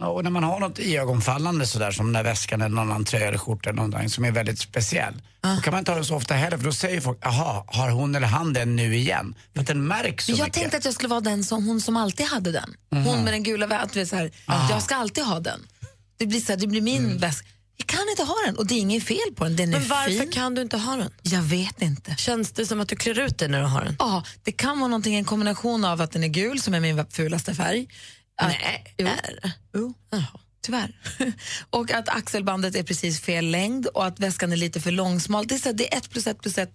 Och när man har något iögonfallande sådär som den där väskan eller någon annan tröja eller skjorta eller någonting som är väldigt speciell. Då kan man inte ha den så ofta heller för då säger folk, jaha, har hon eller han den nu igen? För att den märks så jag mycket. tänkte att jag skulle vara den som hon som alltid hade den. Hon med den gula väskan, så här, jag ska alltid ha den. Det blir, så här, det blir min väska. Jag kan inte ha den och det är inget fel på den. Den är Men varför fin. kan du inte ha den? Jag vet inte. Känns det som att du klär ut dig när du har den? Ja, det kan vara någonting, en kombination av att den är gul, som är min fulaste färg. Nej, jo, är jo, tyvärr. [laughs] och att axelbandet är precis fel längd och att väskan är lite för långsmal. Det är, så det är ett plus ett plus ett.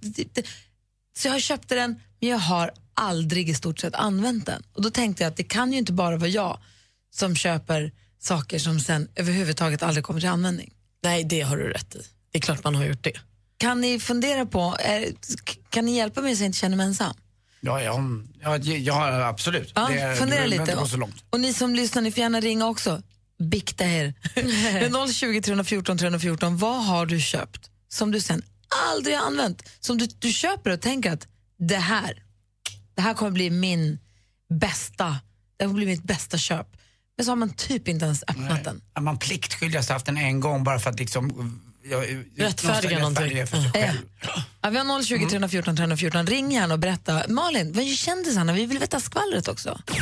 Så jag köpte den, men jag har aldrig i stort sett använt den. Och då tänkte jag att det kan ju inte bara vara jag som köper saker som sen överhuvudtaget aldrig kommer till användning. Nej, det har du rätt i. Det är klart man har gjort det. Kan ni fundera på, är, kan ni hjälpa mig så jag inte känner mig ensam? Ja, ja, ja, ja absolut. Ja, det, fundera lite. inte gå så långt. Och ni som lyssnar, ni får gärna ringa också. Bikta er. Det är 020 314 314. Vad har du köpt som du sen aldrig har använt? Som du, du köper och tänker att det här, det här kommer bli min bästa, det kommer bli mitt bästa köp. Men så har man typ inte ens öppnat den. Att man pliktskyldigast haft den en gång bara för att liksom... Ja, Rättfärdiga någonting. för sig själv. Ja, vi har 020 314 314. Ring gärna och berätta. Malin, vad gör kändisarna? Vi vill veta skvallret också. Ja,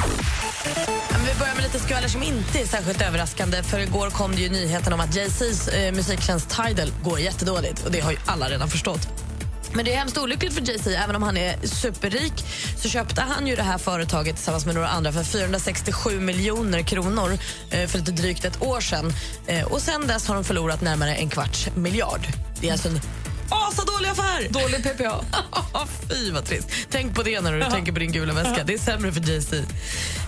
men Vi börjar med lite skvaller som inte är särskilt överraskande. För igår kom det ju nyheten om att Jay-Z's eh, musiktjänst Tidal går jättedåligt. Och det har ju alla redan förstått. Men det är hemskt olyckligt för Jay-Z. Även om han är superrik så köpte han ju det här företaget tillsammans med några andra för 467 miljoner kronor eh, för lite drygt ett år sedan. Eh, och sen dess har de förlorat närmare en kvarts miljard. Det är alltså en asadålig affär! Dålig PPA. [laughs] Fy vad trist. Tänk på det när du tänker på din gula väska. Det är sämre för Jay-Z.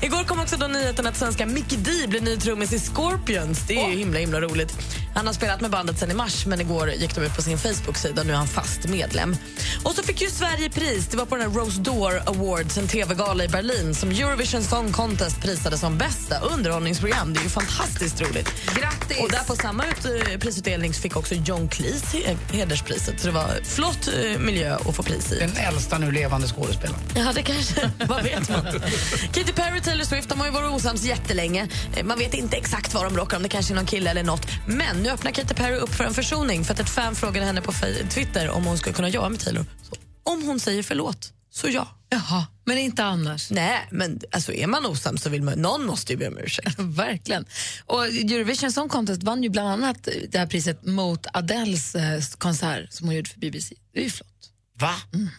Igår kom också då nyheten att svenska Mickey D blir ny trummis i Scorpions. Det är ju himla himla roligt. Han har spelat med bandet sen i mars men igår gick de ut på sin Facebook-sida nu är han fast medlem. Och så fick ju Sverige pris. Det var på den här Rose d'Or Awards, en tv-gala i Berlin som Eurovision Song Contest prisade som bästa underhållningsprogram. Det är ju fantastiskt roligt. Grattis! Och där på samma ut, prisutdelning fick också John Cleese he- Så det var flott eh, miljö att få pris i. Den äldsta nu levande skådespelaren. Ja, det kanske. Vad vet man? Katy Perry och Taylor Swift de har ju varit osams jättelänge. Eh, Man vet inte exakt vad de bråkar om. Det kanske är någon kille eller något. Men nu öppnar Katy Perry upp för en försoning för att ett fan frågade henne på Twitter om hon skulle kunna jobba med Taylor. Så, om hon säger förlåt, så ja. Jaha, men inte annars. Nej, men alltså, är man osams så vill man... Någon måste ju be om ursäkt. [laughs] Verkligen. Och Eurovision Song Contest vann ju bland annat det här priset mot Adeles eh, konsert som hon gjorde för BBC. Det är ju flott. Va?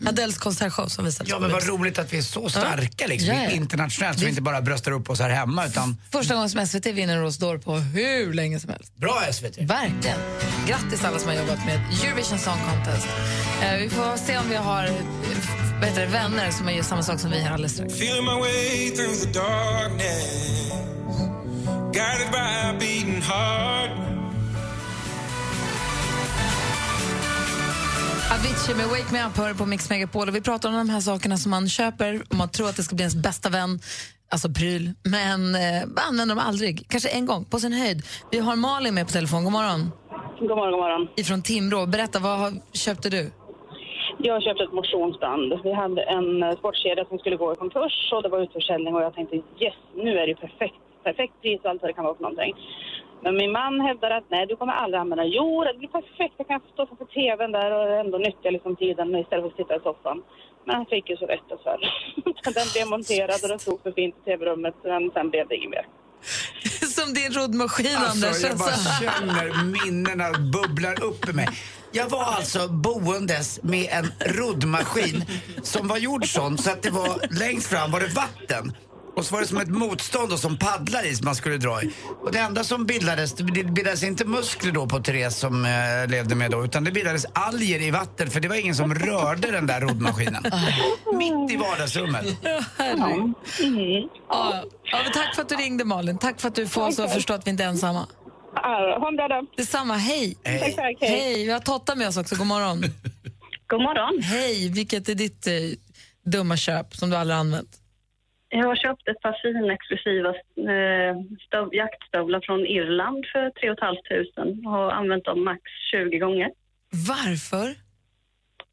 Adeles konsertshow som visades Ja, men vad roligt att vi är så starka liksom, Ja, ja. internationellt, så vi inte bara bröstar upp oss här hemma. Utan... Första gången som SVT vinner en Rose på hur länge som helst. Bra SVT! Verkligen. Grattis alla som har jobbat med Eurovision Song Contest. Eh, vi får se om vi har vad heter det, vänner som gör samma sak som vi här alldeles strax. Feeling my way through the darkness, guided by a beating heart. Avicii med Wake Me Up hör på Mix Megapol. Och vi pratar om de här sakerna som man köper om man tror att det ska bli ens bästa vän, alltså pryl, men eh, använder dem aldrig. Kanske en gång, på sin höjd. Vi har Malin med på telefon. God morgon. God morgon, god morgon. Ifrån Timrå. Berätta, vad har, köpte du? Jag köpte ett motionsband. Vi hade en eh, sportkedja som skulle gå i konkurs och det var utförsäljning och jag tänkte yes, nu är det perfekt, perfekt pris och allt vad det kan vara för någonting. Men min man hävdar att nej, du kommer aldrig använda det. Jo, det blir perfekt. Jag kan stå framför tvn där och ändå nyttja liksom tiden istället för att sitta i soffan. Men han fick ju så rätt dessvärre. [laughs] den blev monterad och den stod så fint i tv-rummet men sen blev det inget mer. Som din roddmaskin, Anders. Alltså, jag bara Alltså. känner minnena bubblar upp i mig. Jag var alltså boendes med en roddmaskin som var gjord sån så att det var längst fram var det vatten. Och så var det som ett motstånd då, som paddlar i som man skulle dra i. Och det enda som bildades, det bildades inte muskler då på Therese som eh, levde med då, utan det bildades alger i vatten för det var ingen som rörde den där roddmaskinen. Mitt i vardagsrummet. Herregud. Ja. Ja, men tack för att du ringde, Malin. Tack för att du får oss att förstå att vi inte är ensamma. Ha en bra dag. Detsamma. Hej. Hej. Tack, tack, hej. Hej. Vi har Totta med oss också. God morgon. [laughs] God morgon. Hej. Vilket är ditt eh, dumma köp som du aldrig använt? Jag har köpt ett par fina exklusiva eh, stöv, jaktstövlar från Irland för 3 500 och har använt dem max 20 gånger. Varför?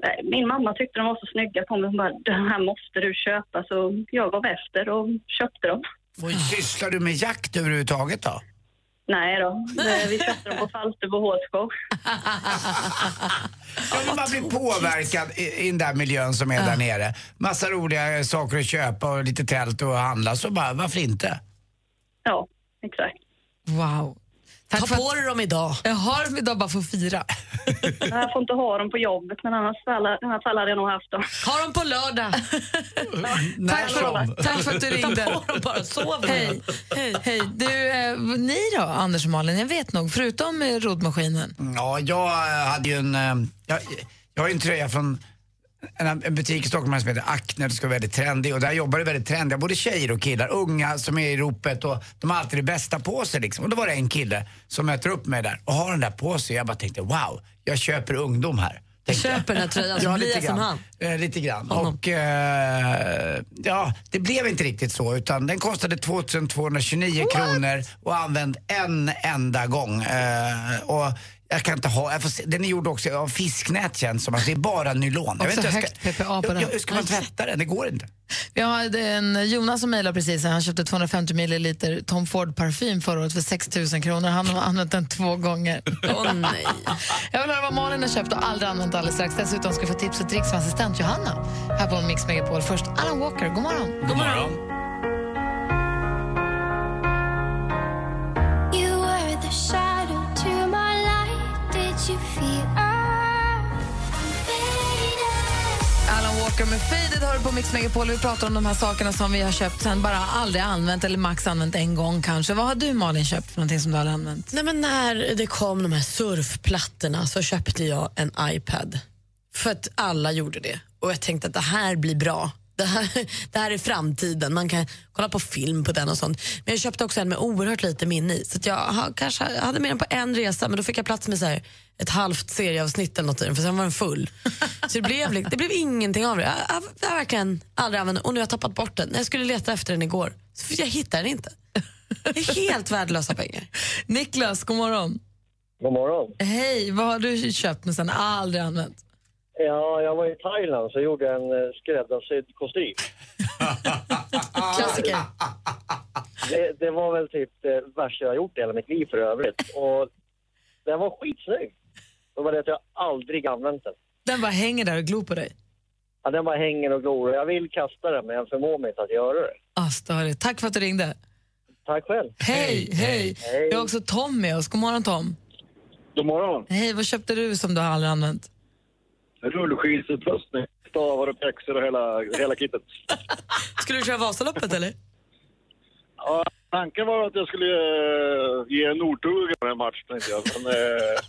Nej, Min mamma tyckte de var så snygga på mig. Hon bara, den här måste du köpa. Så jag gav efter och köpte dem. Och sysslar du med jakt överhuvudtaget då? Nej då, vi köpte dem på Falsterbo Hårskog. [laughs] Ja, man blir påverkad i, i den där miljön som är där nere. Massa roliga saker att köpa och lite tält och handla, så bara varför inte? Ja, exakt. Wow. Ta på dig dem idag. Jag har dem idag bara för att fira. [laughs] Jag får inte ha dem på jobbet, men annars, alla, annars alla hade jag nog haft dem. Ha dem på lördag. [laughs] Tack för, tack för att du ringde. Ta på dem bara, sov Hej. Hej. Hej. Du, eh, ni då, Anders och Malin? Jag vet nog, förutom eh, roddmaskinen. Ja, jag hade ju en... eh, Jag, jag har ju en tröja från en, en butik i Stockholm som heter Acne, det ska vara väldigt trendig och där jobbar det väldigt trendiga, både tjejer och killar, unga som är i ropet och de har alltid det bästa på sig liksom. Och då var det en kille som möter upp mig där och har den där på sig. Jag bara tänkte wow, jag köper ungdom här. Jag köper den här tröjan så Ja, blir jag som han. Eh, lite grann. Honom. Och eh, ja, det blev inte riktigt så utan den kostade 2229 kronor och använd en enda gång. Eh, och jag kan inte ha, jag får se, den är gjord också av fisknät känns som att det är bara nylon. Jag Också hur jag högt PPA på jag, den. jag, hur ska man tvätta den? Det går inte. Vi har en Jonas som mejlade precis, han köpte 250 milliliter Tom Ford parfym förra året för 6 000 kronor. Han har använt den två gånger. Åh nej. Jag vill höra vad Malin har köpt och aldrig använt alldeles strax. Dessutom ska vi få tips och tricks från assistent Johanna här på Mix Megapol. Först Alan Walker, god morgon. God morgon. You Walker med Faded har du på Mix Megapol. Vi pratar om de här sakerna som vi har köpt sen bara aldrig använt eller max använt en gång kanske. Vad har du Malin köpt för någonting som du aldrig använt? Nej, men när det kom de här surfplattorna så köpte jag en iPad. För att alla gjorde det. Och jag tänkte att det här blir bra. Det här, [laughs] det här är framtiden. Man kan kolla på film på den och sånt. Men jag köpte också en med oerhört lite minne i. Så att jag har, kanske hade med den på en resa men då fick jag plats med så här, ett halvt serieavsnitt eller något i den för sen var den full. [laughs] Så det blev, det blev ingenting av det. Jag, jag, jag har verkligen aldrig använt den och nu har jag tappat bort den. När jag skulle leta efter den igår så jag hittade den inte. Det är helt värdelösa pengar. [laughs] Niklas, god morgon. God morgon. Hej, vad har du köpt men sen aldrig använt? Ja, jag var i Thailand så gjorde jag en eh, skräddarsydd kostym. [laughs] Klassiker. Det, det var väl typ det värsta jag har gjort i hela mitt liv för övrigt. Och den var skitsnygg. Det var det att jag aldrig använt den. Den bara hänger där och glor på dig. Ja, den bara hänger och glor. Jag vill kasta den men jag förmår mig inte att göra det. Ah. Tack för att du ringde. Tack själv. Hej, hej. Hej. Vi har också Tom med oss. God morgon Tom. God morgon. Hej, vad köpte du som du aldrig använt? Rullskidsutrustning, stavar och pjäxor och hela, hela kittet. [laughs] Skulle du köra Vasaloppet eller? Ja, tanken var att jag skulle eh, ge en Nordtugga en match, tänkte jag. Men eh,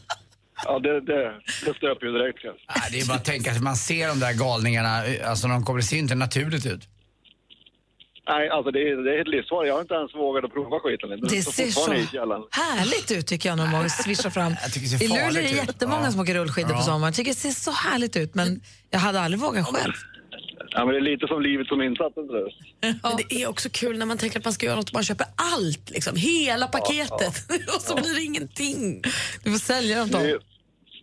ja, det, det, det stöp ju direkt. kanske. Nej, det är bara att tänka att man ser de där galningarna, alltså de kommer, det ser inte naturligt ut. Nej, alltså det är, det är ett livsfarligt. Jag har inte ens vågat att prova skiten. Det ser så härligt ut tycker jag när de [laughs] svischar fram. Jag tycker det ser I Luleå är det jättemånga Ja. som åker rullskidor på Ja. sommaren. Jag tycker det ser så härligt ut men jag hade aldrig vågat själv. Ja, men det är lite som livet som insats, inte det? Men det är också kul när man tänker att man ska göra något, man köper allt, liksom, hela paketet. [laughs] och så blir det ingenting. Du får sälja dem Tom.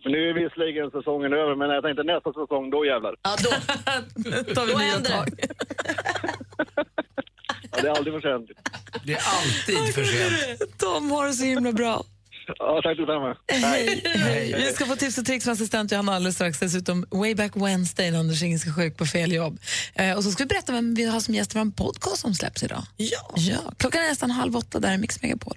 Nu, nu är visserligen säsongen över, men jag tänkte nästa säsong, då jävlar. Ja, då, tar [laughs] vi då nya tag. det. Ja, det är aldrig för sent. Det är alltid för sent. Tom har det så himla bra. Ja, tack detsamma. Hej. Hej. Vi ska få tips och tricks från assistent Johanna alldeles strax. Dessutom Way Back Wednesday när Anders Ingen ska sjuk på fel jobb. Eh, och så ska vi berätta vem vi har som gäst i vår podcast som släpps idag. Ja. ja. Klockan är nästan halv åtta, där är Mix Megapol.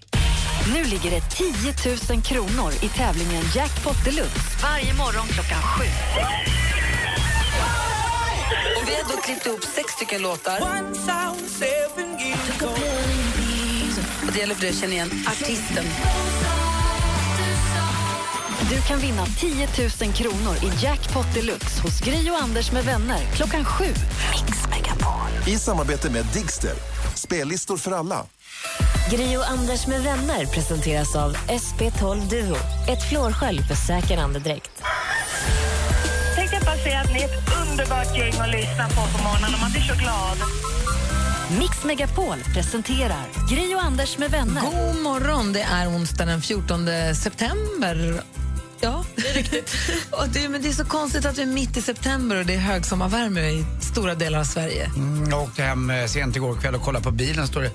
Nu ligger det 10 000 kronor i tävlingen Jackpot Deluxe varje morgon klockan sju. Och vi har då klippt ihop sex stycken låtar. Och det gäller för dig att känna igen artisten. Du kan vinna 10 000 kronor i Jackpot Deluxe hos Gri och Anders med vänner klockan sju. Mix Megapol. I samarbete med Digster. Spellistor för alla. Gri och Anders med vänner presenteras av SP12 Duo. Ett flårskölj för säker andedräkt. Tänkte jag bara säga att ni är ett underbart gäng att lyssna på på morgonen och man blir så glad. Mix Megapol presenterar Gri och Anders med vänner. God morgon, det är onsdag den 14 september. Ja, det är riktigt. [laughs] och det, men det är så konstigt att vi är mitt i september och det är högsommarvärme i stora delar av Sverige. Mm, jag åkte hem eh, sent igår kväll och kollade på bilen. står det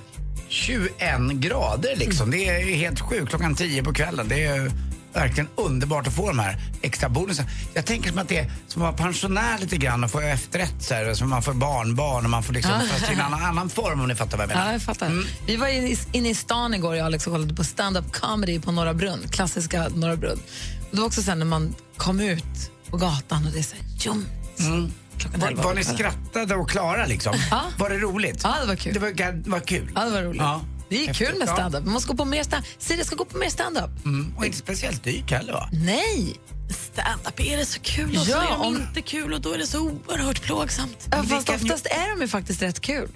21 grader liksom. Det är helt sjukt klockan 10 på kvällen. Det är, verkligen underbart att få de här extra bonusen. Jag tänker som att det är som att vara pensionär lite grann och få efterrätt så här, som man får barnbarn och man får liksom, fast i en annan, annan form om ni fattar vad jag menar. Ja, jag fattar. Vi var inne i stan igår, jag och Alex, och kollade på stand-up comedy på Norra Brunn, klassiska Norra Brunn. Det var också sen när man kom ut på gatan och det är så här, ljum. Mm. Var, var ni skrattade och klara liksom? Var det roligt? Ja, det var kul. Det var, var kul? Ja, det var roligt. Ja. Det är kul med ja. stand-up. Man ska gå på mer stand Siri ska gå på mer stand-up. Mm. Och inte speciellt dyrt heller va? Nej! Stand-up är det så kul och så Ja, är de om- inte kul och då är det så oerhört plågsamt. Ja, fast oftast är de ju faktiskt rätt kul.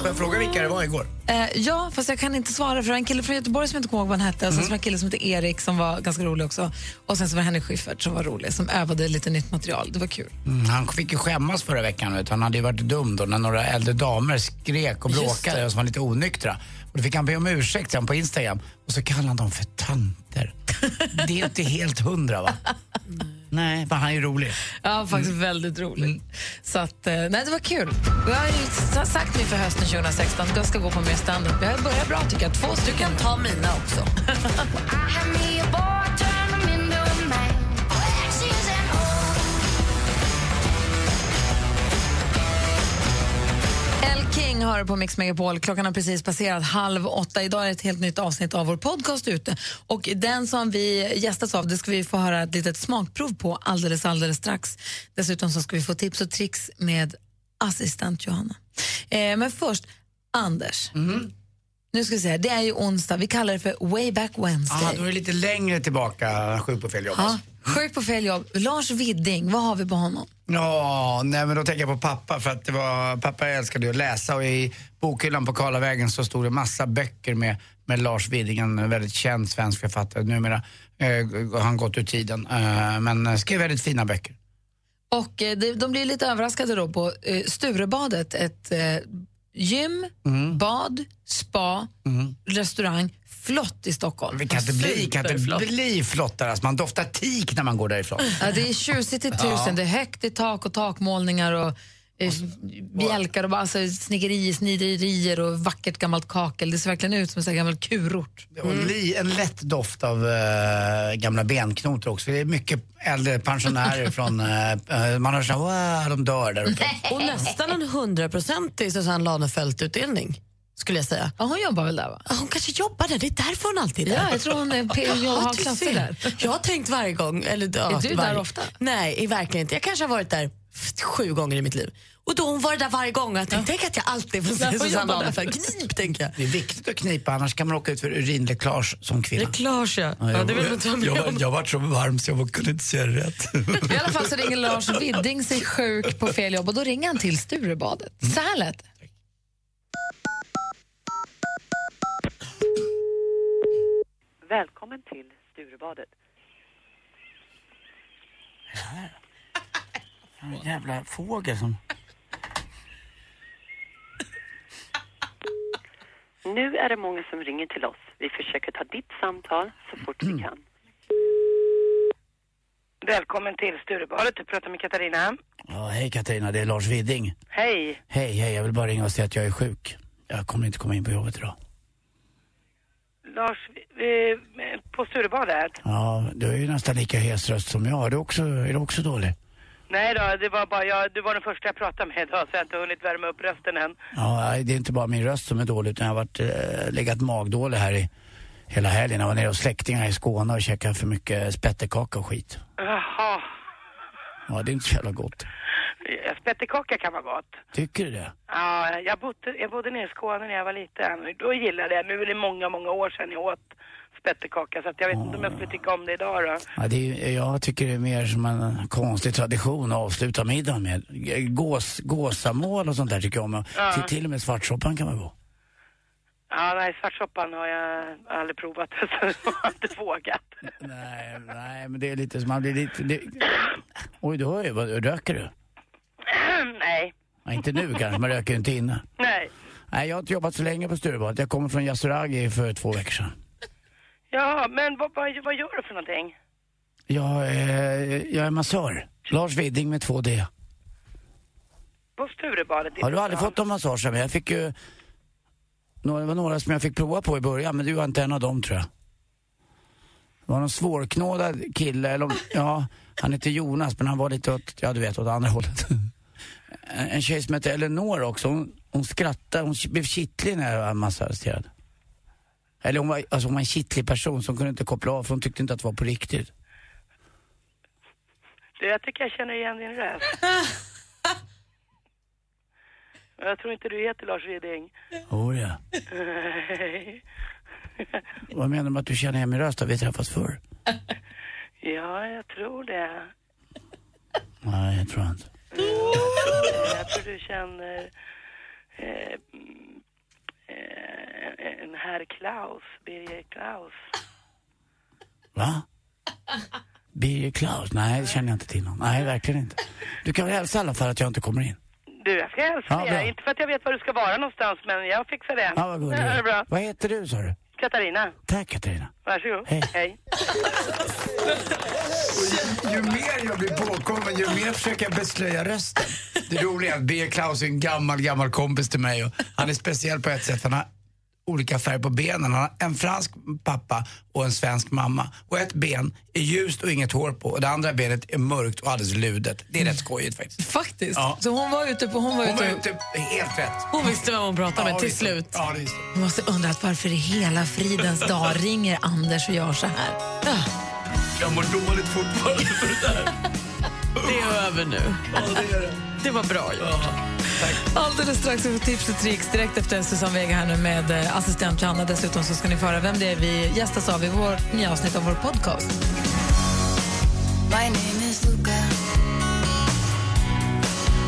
Får jag fråga vilka det var igår? Eh, ja, fast jag kan inte svara för det var en kille från Göteborg som jag inte kommer ihåg vad han hette och sen så var det en kille som hette Erik som var ganska rolig också. Och sen så var det Henrik Schyffert som var rolig som övade lite nytt material. Det var kul. Mm, han fick ju skämmas förra veckan. Vet. du. Han hade ju varit dum då när några äldre damer skrek och Just bråkade och som var lite onyktra. Och då fick han be om ursäkt sen på Instagram och så kallade han dem för tanter. [laughs] Det är inte helt hundra va? [laughs] Nej, men han är rolig. Ja, faktiskt väldigt roligt. Så att, eh, nej, det var kul. Vi har sagt nu för hösten 2016 att jag ska gå på mer stand-up. Jag har börjat bra tycker jag. Två stycken. Ta mina också. [laughs] King har på Mix Megapol. Klockan har precis passerat halv åtta. Idag är ett helt nytt avsnitt av vår podcast ute. Och den som vi gästas av, det ska vi få höra ett litet smakprov på alldeles, alldeles strax. Dessutom så ska vi få tips och tricks med assistent Johanna. Eh, men först, Anders. Nu ska vi se, det är ju onsdag. Vi kallar det för Way Back Wednesday. Ja, då är det lite längre tillbaka, sjuk på fel jobb. Ja, sjuk på fel jobb. Lars Widding, vad har vi på honom? Ja, nej men då tänker jag på pappa för att det var, pappa älskade ju att läsa och i bokhyllan på Karlavägen så stod det massa böcker med, med Lars Widing, en väldigt känd svensk författare. Numera eh, har han gått ur tiden, eh, men skrev väldigt fina böcker. Och eh, de, de blir lite överraskade då på eh, Sturebadet, ett eh, gym, Mm. bad, spa, restaurang, flott i Stockholm. Det kan inte bli, kan inte bli flottare, alltså man doftar tik när man går därifrån. Ja, det är tjusigt i tusen, Ja. det är högt i tak och takmålningar och eh, bjälkar och alltså, snickerier, sniderier och vackert gammalt kakel. Det ser verkligen ut som en gammal kurort. Och li, en lätt doft av eh, gamla benknotor också. Det är mycket äldre pensionärer [laughs] från, eh, man hör såhär, de dör där uppe. Och nästan en hundraprocentig Susanne Lanefelt-utdelning, skulle jag säga. Ja, hon jobbar väl där va? Ja, hon kanske jobbar där, det är därför hon alltid är där. Ja, jag tror hon är P- Ja, har klasser ser. där. Jag har tänkt varje gång. Eller, ja, Är du där varje- ofta? Nej, verkligen inte. Jag kanske har varit där sju gånger i mitt liv. Och då har hon varit där varje gång och jag tänkte, tänk att jag alltid får Ja, se Susanne där. Lanefelt. Knip, tänker jag. Det är viktigt att knipa, annars kan man råka ut för urinläckage som kvinna. Reklage, ja. ja det vill man inte vara med jag, om. jag var så varm så jag kunde inte säga rätt. I alla fall så ringer Lars Widding sig sjuk på fel jobb och då ringer han till Sturebadet. Så här lät Välkommen till Sturebadet. En jävla fågel som... Nu är det många som ringer till oss. Vi försöker ta ditt samtal så fort vi kan. Välkommen till Sturebadet. Du pratar med Katarina. Ja, hej Katarina, det är Lars Widding. Hej. Hej, hej, jag vill bara ringa och säga att jag är sjuk. Jag kommer inte komma in på jobbet idag. Lars, eh, på Sturebadet? Ja, du är ju nästan lika hes röst som jag. Är du också, är du också dålig? Nej då, det var bara jag, du var den första jag pratade med idag så jag har inte hunnit värma upp rösten än. Ja, det är inte bara min röst som är dålig utan jag har varit, eh, legat magdålig här i hela helgen. Jag var nere hos släktingar i Skåne och käkade för mycket spettekaka och skit. Jaha, Ja, det är inte så jävla gott. Ja, spettekaka kan vara gott. Tycker du det? Ja, jag bodde, jag bodde nere i Skåne när jag var liten. Då gillade jag, nu är det många, många år sedan jag åt spettekaka så att jag vet inte om jag skulle tycka om det idag då. Ja, det är, jag tycker det är mer som en konstig tradition att avsluta middagen med. Gås, gåsamål och sånt där tycker jag om. Ja. Till, till och med svartsoppan kan vara god. Ja, nej, svartsoppan har jag aldrig provat [laughs] så jag har inte vågat. Nej, nej, men det är lite som man blir lite... Det... Oj, du hör ju. Vad, röker du? [clears throat] nej, Ja, inte nu kanske, man röker ju inte inne. nej. Nej, jag har inte jobbat så länge på Sturebadet. Jag kommer från Yasuragi för två veckor sedan. Ja, men vad, vad, vad gör du för någonting? Jag, eh, jag är massör. Lars Widding med två D. På Sturebadet? Har du aldrig fått någon massage av mig? Jag fick ju... Några, det var några som jag fick prova på i början, men du var inte en av dem tror jag. Det var någon svårknådad kille, eller om, ja, han heter Jonas men han var lite åt, ja du vet, åt andra hållet. En, en tjej som hette Eleanor också, hon, hon skrattade, hon blev kittlig när jag var massarresterad. Eller hon var, alltså hon var en kittlig person som kunde inte koppla av för hon tyckte inte att det var på riktigt. Du, jag tycker jag känner igen din röst. [laughs] jag tror inte du heter Lars Reding. Oh, ja. Vad menar du med att du känner igen min röst? Har vi träffats förr? ja, jag tror det. Nej, jag tror inte. Jag tror du känner eh, eh, en herr Klaus, Birger Klaus. Va? Birger Klaus? Nej, det känner jag inte till någon. Nej, verkligen inte. Du kan väl hälsa i alla fall att jag inte kommer in? Du, jag ska hälsa Ja, dig. Inte för att jag vet var du ska vara någonstans, men jag fixar det. Ja, vad du är [laughs] är. bra. Vad heter du, sa du? Katarina, Tack, Katarina. varsågod. Hej. Hej. Ju mer jag blir påkommen, ju mer försöker jag beslöja rösten. Det roliga är att Birger Klaus är en gammal, gammal kompis till mig och han är speciell på ett sätt. Han har olika färg på benen. Han har en fransk pappa och en svensk mamma. Och ett ben är ljust och inget hår på och det andra benet är mörkt och alldeles ludet. Det är rätt skojigt faktiskt. Faktiskt. Ja. Så hon var ute på... Hon var Hon var ute, ute helt rätt. Hon visste vem hon pratade med Ja, till visst. slut. Ja, det hon måste undrat varför i hela fridens dag [laughs] ringer Anders och gör så här. Ja. Jag mår dåligt fortfarande för det där. [laughs] Det är över nu. det, var bra gjort. Alldeles strax får tips och tricks direkt efter Susanne Vega här nu med eh, assistent Johanna. Dessutom så ska ni få höra vem det är vi gästas av i vårt nya avsnitt av vår podcast. My name is Luca.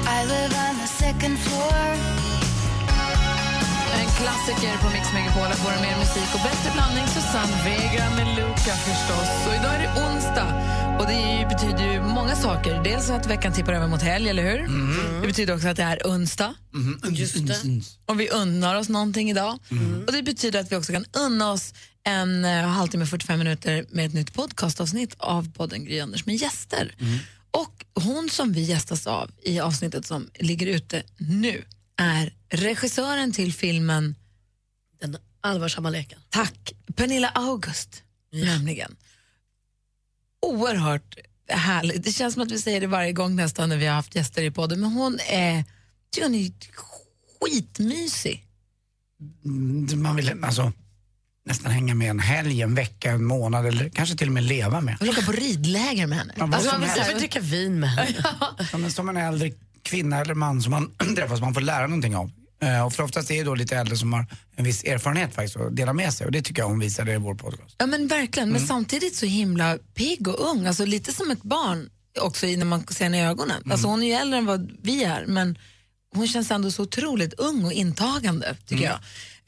I live on the second floor. Klassiker på Mix Megapol. Får mer musik och bättre blandning. Susanne Vega med Luca förstås. Och idag är det onsdag. Och Det betyder ju många saker. Dels att veckan tippar över mot helg, eller hur? Det betyder också att det är onsdag. Just det. Och vi unnar oss någonting idag. Och Det betyder att vi också kan unna oss en uh, halvtimme, 45 minuter med ett nytt podcastavsnitt av podden Gry Anders med gäster. Och hon som vi gästas av i avsnittet som ligger ute nu är regissören till filmen Den allvarsamma leken. Tack, Pernilla August nämligen. Oerhört härligt. Det känns som att vi säger det varje gång nästan när vi har haft gäster i podden, men hon är, tycker hon är skitmysig. Mm, Man vill alltså nästan hänga med en helg, en vecka, en månad eller kanske till och med leva med. Jag vill åka på ridläger med henne. Ja, vad Alltså, som man vill dricka vin med henne. Ja, men som en äldre kvinna eller man som man [clears throat] träffar som man får lära någonting av. Eh, Och för oftast är det då lite äldre som har en viss erfarenhet faktiskt att dela med sig och det tycker jag hon visade i vår podcast. Ja men verkligen, men samtidigt så himla pigg och ung, alltså lite som ett barn också när man ser henne i ögonen. Alltså hon är ju äldre än vad vi är, men hon känns ändå så otroligt ung och intagande tycker jag.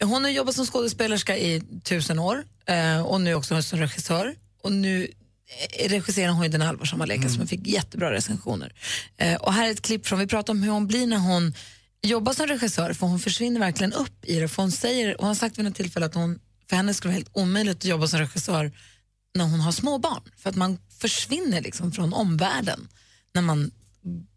Hon har jobbat som skådespelerska i tusen år eh, och nu också som regissör. Och nu eh, regisserar hon ju Den allvarsamma leken som fick jättebra recensioner. Eh, och här är ett klipp från, vi pratar om hur hon blir när hon jobbar som regissör, för hon försvinner verkligen upp i det. För hon, säger, hon har sagt vid något tillfälle att hon, för henne skulle det vara helt omöjligt att jobba som regissör när hon har små barn. För att man försvinner liksom från omvärlden när man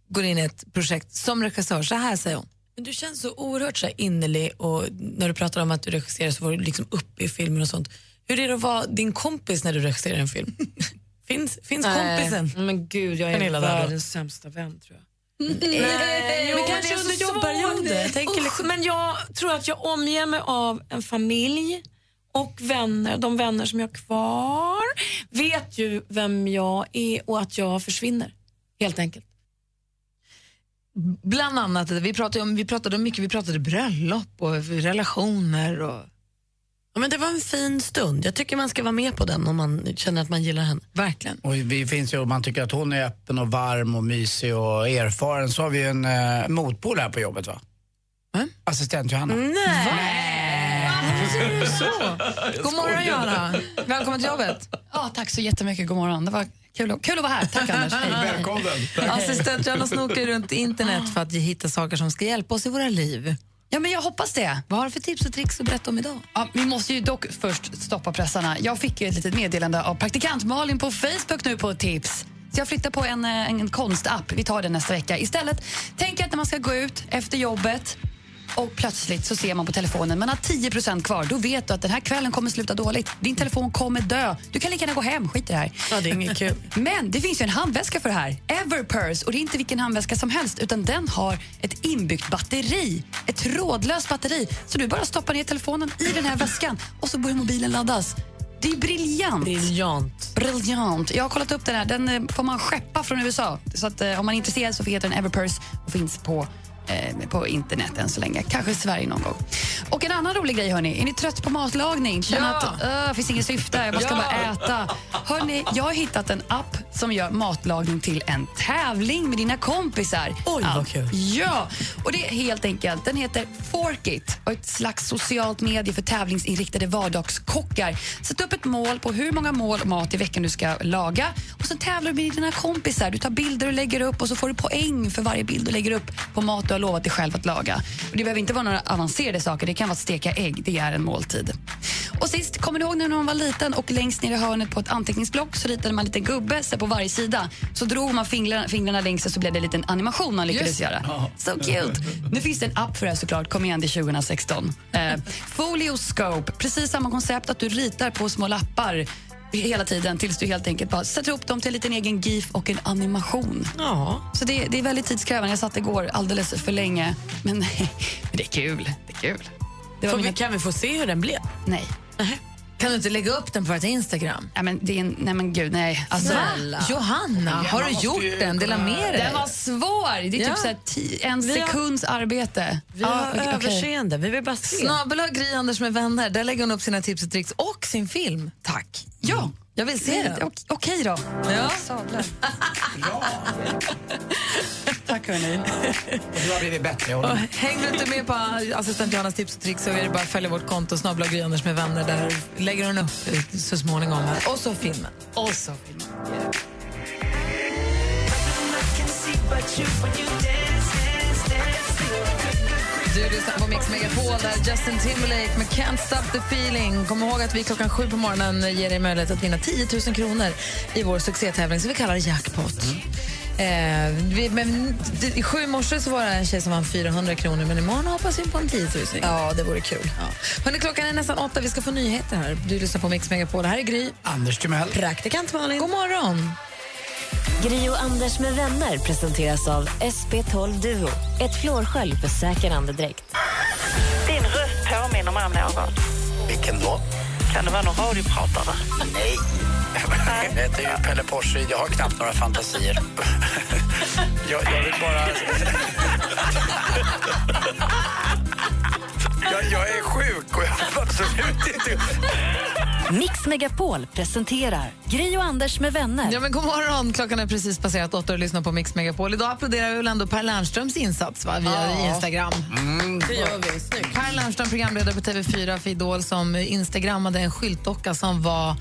går in i ett projekt som regissör. Så här säger hon. Men du känns så oerhört så innerlig och när du pratar om att du regisserar så var du liksom uppe i filmen och sånt. Hur är det att vara din kompis när du regisserar en film? [laughs] finns finns kompisen? Men gud, jag är Pernilla där då? världens sämsta vän tror jag. Nej, men kanske under så jobbperioder. Jag tänker liksom, Men jag tror att jag omger mig av en familj och vänner. De vänner som jag har kvar vet ju vem jag är och att jag försvinner. Helt enkelt. Bland annat, vi pratade, om, vi pratade om mycket, vi pratade bröllop och relationer. Och... men det var en fin stund. Jag tycker man ska vara med på den om man känner att man gillar henne. Verkligen. Och vi finns ju, om man tycker att hon är öppen och varm och mysig och erfaren så har vi ju en uh, motpol här på jobbet va? Assistent Johanna. Nej! så? God morgon Johanna, välkommen till jobbet. Ja, tack så jättemycket. God morgon. Det var kul, att- kul att vara här. Tack Anders. Hej. [laughs] Välkommen. Assistent Johanna snokar runt internet för att hitta saker som ska hjälpa oss i våra liv. Ja, men jag hoppas det. Vad har du för tips och tricks att berätta om idag? Ja, vi måste ju dock först stoppa pressarna. Jag fick ju ett litet meddelande av praktikant Malin på Facebook nu på tips. Så jag flyttar på en, eh, en konstapp. Vi tar det nästa vecka. Istället tänker jag att när man ska gå ut efter jobbet och plötsligt så ser man på telefonen man har 10% kvar. Då vet du att den här kvällen kommer sluta dåligt. Din telefon kommer dö. Du kan lika gärna gå hem, skit i det här. Ja, det är inget kul. [laughs] Men det finns ju en handväska för det här. Everpurse. Och det är inte vilken handväska som helst utan den har ett inbyggt batteri. Ett trådlöst batteri. Så du bara stoppar ner telefonen i den här väskan och så börjar mobilen laddas. Det är briljant. Briljant. Briljant. Jag har kollat upp den här. Den eh, får man skeppa från USA. Så att, eh, om man är intresserad så heter den Everpurse och finns på eh, på internet än så länge. Kanske i Sverige någon gång. Och en annan rolig grej, hörni. Är ni trött på matlagning? Känner Ja. att det finns inget syfte, jag ska Ja. bara äta. Hörni, jag har hittat en app som gör matlagning till en tävling med dina kompisar. Oj, vad kul. Ja, och det är helt enkelt. Den heter Forkit och ett slags socialt medie för tävlingsinriktade vardagskockar. Sätt upp ett mål på hur många mål mat i veckan du ska laga och så tävlar du med dina kompisar. Du tar bilder och lägger upp och så får du poäng för varje bild du lägger upp på mat har lovat dig själv att laga. Och det behöver inte vara några avancerade saker. Det kan vara att steka ägg. Det är en måltid. Och sist, kommer ni ihåg när man var liten och längst ner i hörnet på ett anteckningsblock så ritade man en liten gubbe så på varje sida. Så drog man fingrarna, fingrarna längs och så blev det en liten animation man lyckades Just. göra. So cute! Nu finns det en app för det här såklart. Kom igen, det är 2016. Eh, Folioscope, precis samma koncept att du ritar på små lappar hela tiden tills du helt enkelt bara sätter ihop dem till en liten egen GIF och en animation. Ja. Så det, det är väldigt tidskrävande. Jag satt igår alldeles för länge. Men, [laughs] men det är kul. Det är kul. Det vi, mina- kan vi få se hur den blev? Nej. Kan du inte lägga upp den på vårt Instagram? Ja, men det är en, nej men gud, nej. Alltså, Va? Johanna, har du gjort den? Dela med dig. Den var svår. Det är typ Ja. så här ti, en Vi har- sekunds arbete. Vi har okej, okej. överseende. Vi vill bara se. Snabel Gry Anders med vänner. Där lägger hon upp sina tips och tricks och sin film. Tack. Ja. Jag vill se den. Ok- Okej då. Ja. Sablar. [laughs] Tack hörni. Och du har blivit bättre. Och hänger du inte med på assistent Johannas tips och tricks så är det bara att följa vårt konto snabel Gry Anders med vänner. Där lägger hon upp eh, så småningom. Här. Och så filmen. Och så filmen. Du lyssnar på Mix Megapol där Justin Timberlake med Can't Stop the Feeling. Kom ihåg att vi klockan sju på morgonen ger dig möjlighet att vinna 10 000 kronor i vår succétävling som vi kallar Jackpot. Eh, vi, men, I sju i morse så var det en tjej som vann 400 kronor men imorgon hoppas vi på en 10 000. Ja, det vore kul. Ja. Hörrni, klockan är nästan åtta, vi ska få nyheter här. Du lyssnar på Mix Megapol. Här är Gry. Anders Timell. Praktikant Malin. God morgon! Gri och Anders med vänner presenteras av SP12 Duo. Ett flårskölj för säker andedräkt. Din röst påminner mig om någon. Vilken då? Kan det vara någon radiopratare? Nej. Jag [laughs] heter ju Pelle Porsche. Jag har knappt några fantasier. [laughs] Jag, jag vill bara... [laughs] Jag, jag är sjuk och jag vill absolut inte... Mix Megapol presenterar Gri och Anders med vänner. Ja, men god morgon. Klockan är precis passerat åtta och lyssnar på Mix Megapol. Idag applåderar vi väl ändå Per Lernströms insats va? via Ja. Instagram. Det gör vi. Snyggt. Per Lernström, programledare på TV4 för Idol, som instagrammade en skyltdocka som var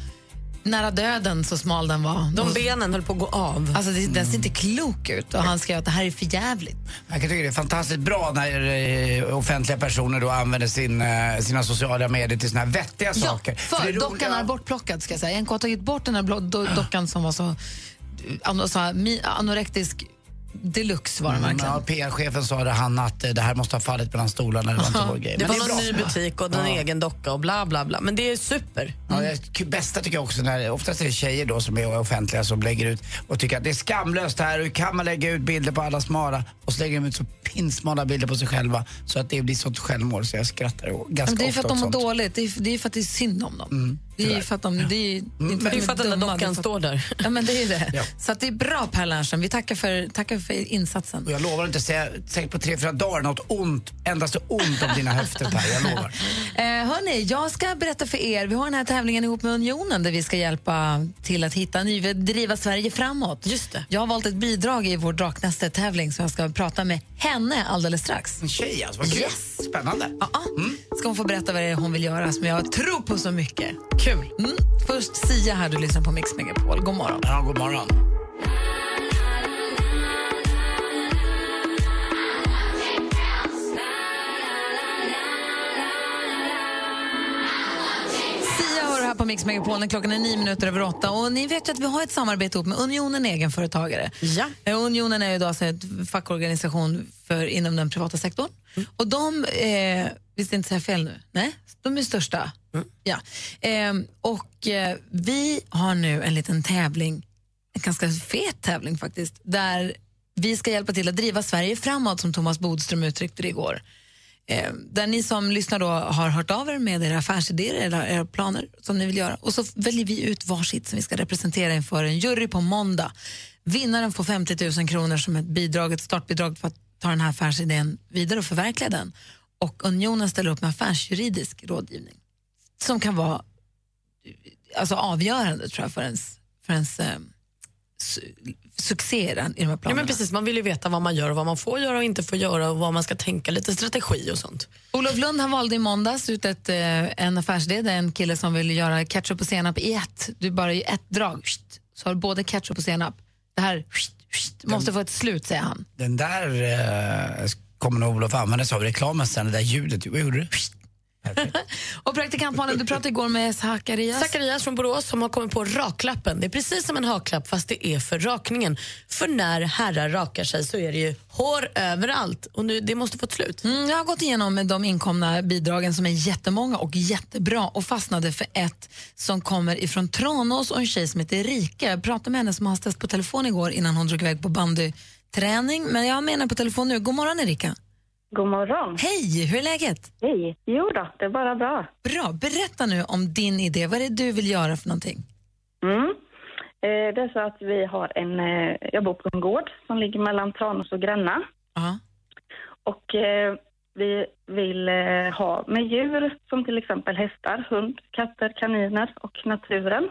nära döden, så smal den var. De benen höll på att gå av. Alltså, det, den ser inte klok ut. Och han skrev att det här är för jävligt. Jag kan tycka det är fantastiskt bra när eh, offentliga personer då använder sin, eh, sina sociala medier till såna här vettiga saker. för, det dockan roliga- är bortplockad. Ska jag säga. NK har tagit bort den här blå, do, dockan som var så, ano, så här, mi, anorektisk deluxe. Var den Mm, verkligen. ja, PR-chefen sa det, han att eh, det här måste ha fallit mellan stolarna. Det var inte vår grej. Det var någon ny butik och en Ja. egen docka och bla bla bla. Men det är super. Ja, det bästa tycker jag också när oftast är det tjejer då som är offentliga som lägger ut och tycker att det är skamlöst här. Hur kan man lägga ut bilder på alla smala och så lägger de ut så pinsmala bilder på sig själva så att det blir sånt självmål så jag skrattar ganska Men det är för ofta att de mår dåligt. Det är, det är för att det är synd om dem. Mm, det är tyvärr. för att de, det är, inte Det är för att den där dockan står där. Ja, men det är det. [laughs] Ja. Så det är bra Per Lernström. Vi tackar för, tackar för insatsen. Och jag lovar inte säga säkert på tre, fyra dagar något ont, endast ont om dina höfter Per, jag lovar. [laughs] Eh, hörni, jag ska berätta för er. Vi har den här tävlingen ihop med Unionen där vi ska hjälpa till att hitta ny, driva Sverige framåt. Just det. Jag har valt ett bidrag i vår Draknästet-tävling så jag ska prata med henne alldeles strax. En tjej alltså, vad kul. Yes. Spännande. Ja, ska hon få berätta vad det är hon vill göra som jag tror på så mycket. Kul. Mm. Först Sia här, du lyssnar på Mix Megapol. God morgon. Ja, god morgon. På Mix Megapol klockan är nio minuter över åtta. Och ni vet ju att vi har ett samarbete ihop med Unionen Egenföretagare. Ja. Eh, Unionen är ju då alltså ett fackorganisation för, inom den privata sektorn. Mm. Och de, eh, visst inte säga fel nu? Nej, de är största. Mm. Ja. Eh, och eh, vi har nu en liten tävling, en ganska fet tävling faktiskt, där vi ska hjälpa till att driva Sverige framåt som Thomas Bodström uttryckte det igår. Eh, där ni som lyssnar då har hört av er med era affärsidéer eller era planer som ni vill göra. Och så väljer vi ut varsitt som vi ska representera inför en jury på måndag. Vinnaren får 50 000 kronor som ett, bidrag, ett startbidrag för att ta den här affärsidén vidare och förverkliga den. Och Unionen ställer upp med affärsjuridisk rådgivning som kan vara alltså, avgörande tror jag, för ens, för ens eh, su- succé i de här Ja, planerna. men precis, man vill ju veta vad man gör och vad man får göra och inte får göra och vad man ska tänka, lite strategi och sånt. Olof Lund han valde i måndags ut ett, eh, en affärsidé en kille som vill göra ketchup och senap i ett. Du bara i ett drag så har du både ketchup och senap. Det här pst, måste få ett slut, säger han. Den där eh, kommer nog Olof använda sig av i reklamen sen, det där ljudet. Vad gjorde du? [laughs] Och praktikantmannen, du pratade igår med Zacharias. Zacharias från Borås som har kommit på raklappen. Det är precis som en haklapp fast det är för rakningen. För när herrar rakar sig så är det ju hår överallt och nu, det måste få ett slut. Mm, jag har gått igenom de inkomna bidragen som är jättemånga och jättebra och fastnade för ett som kommer ifrån Tranås och en tjej som heter Erika. Jag pratade med henne som hastades på telefon igår innan hon drog iväg på bandyträning. Men jag menar på telefon nu. God morgon Erika. God morgon. Hej, hur är läget? Hej. Jo då, det är bara bra. Bra. Berätta nu om din idé. Vad är det du vill göra för någonting? Mm. Eh, det är så att vi har en, eh, jag bor på en gård som ligger mellan Tranås och Gränna. Ja. Och eh, vi vill eh, ha med djur som till exempel hästar, hund, katter, kaniner och naturen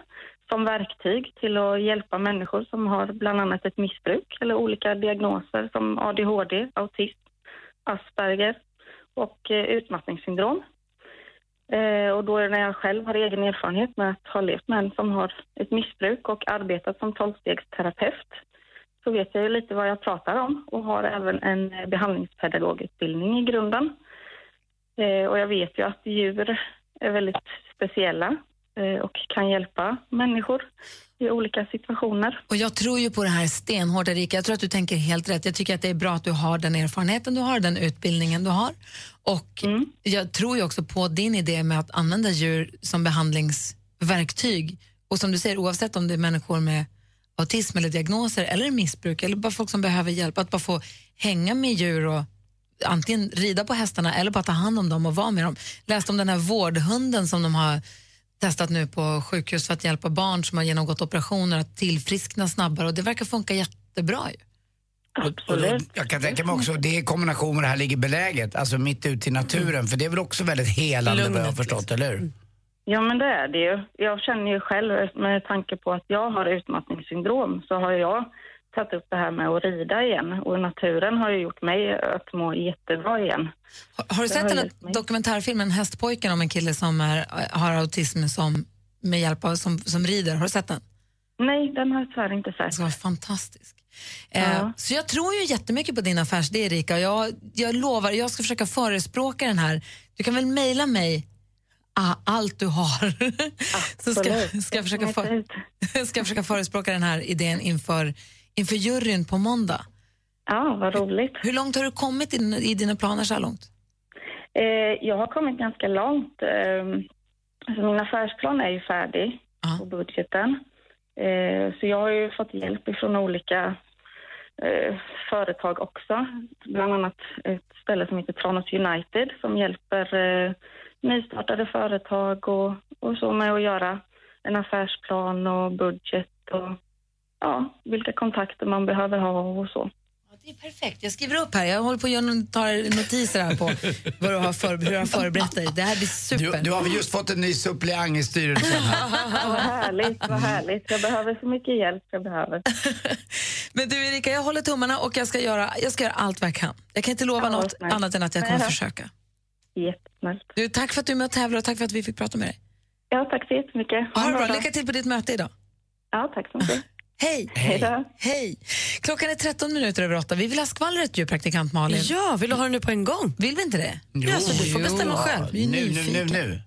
som verktyg till att hjälpa människor som har bland annat ett missbruk eller olika diagnoser som ADHD, autism, Asperger och eh, utmattningssyndrom. Eh, och då när jag själv har egen erfarenhet med att ha levt med en som har ett missbruk och arbetat som tolvstegsterapeut så vet jag ju lite vad jag pratar om och har även en behandlingspedagogutbildning i grunden. Eh, och jag vet ju att djur är väldigt speciella och kan hjälpa människor i olika situationer. Och jag tror ju på det här stenhårt, Erika. Jag tror att du tänker helt rätt. Jag tycker att det är bra att du har den erfarenheten du har, den utbildningen du har. Och jag tror ju också på din idé med att använda djur som behandlingsverktyg. Och som du säger, oavsett om det är människor med autism eller diagnoser eller missbruk eller bara folk som behöver hjälp, att bara få hänga med djur och antingen rida på hästarna eller bara ta hand om dem och vara med dem. Läste om den här vårdhunden som de har testat nu på sjukhus för att hjälpa barn som har genomgått operationer att tillfriskna snabbare och det verkar funka jättebra ju. Och då, jag kan tänka mig också, det är i kombination med det här ligger beläget, alltså mitt ute i naturen, för det är väl också väldigt helande vad jag har förstått, eller hur? Ja, men det är det ju. Jag känner ju själv, med tanke på att jag har utmattningssyndrom, så har jag tagit upp det här med att rida igen. Och naturen har ju gjort mig att må jättebra igen. Har du Det sett har den här dokumentärfilmen Hästpojken om en kille som är, har autism som, med hjälp av, som, som rider? Har du sett den? Nej, den har jag tyvärr inte sett. Den var fantastisk. Eh, så jag tror ju jättemycket på din affärsidé, Erika. Jag, jag lovar, jag ska försöka förespråka den här. Du kan väl mejla mig ah, allt du har. [laughs] så ska, Absolut. ska, jag försöka för, [laughs] ska jag försöka förespråka den här idén inför, inför juryn på måndag. Ja, vad roligt. Hur långt har du kommit i, dina- planer så här långt? Eh, jag har kommit ganska långt. Eh, alltså min affärsplan är ju färdig på budgeten. Eh, så jag har ju fått hjälp ifrån olika eh, företag också. Bland annat ett ställe som heter Tranås United som hjälper eh, nystartade företag och, och så med att göra en affärsplan och budget och ja, vilka kontakter man behöver ha och så. Det är perfekt. Jag skriver upp här. Jag håller på att tar notiser här på vad du har för, hur du har förberett dig. Det här blir super. Du, du har väl just fått en ny suppleant i styrelsen här? vad härligt, vad härligt. Jag behöver så mycket hjälp jag behöver. [laughs] Men du Erika, jag håller tummarna och jag ska göra, jag ska göra allt vad jag kan. Jag kan inte lova Ja, något snällt. annat än att jag kommer Nej försöka. Jättesnällt. Du, tack för att du är med och tävlar och tack för att vi fick prata med dig. Ja, tack så jättemycket. Ha det en bra. Lycka till på ditt möte idag. Ja, tack så mycket. Hej! Hej. Hej! Klockan är 13 minuter över åtta. Vi vill ha skvallret ju, praktikant Malin. Ja, vill du ha det nu på en gång? Vill vi inte det? Ja, så du får bestämma själv. Vi är Nu, nu, nu, nu.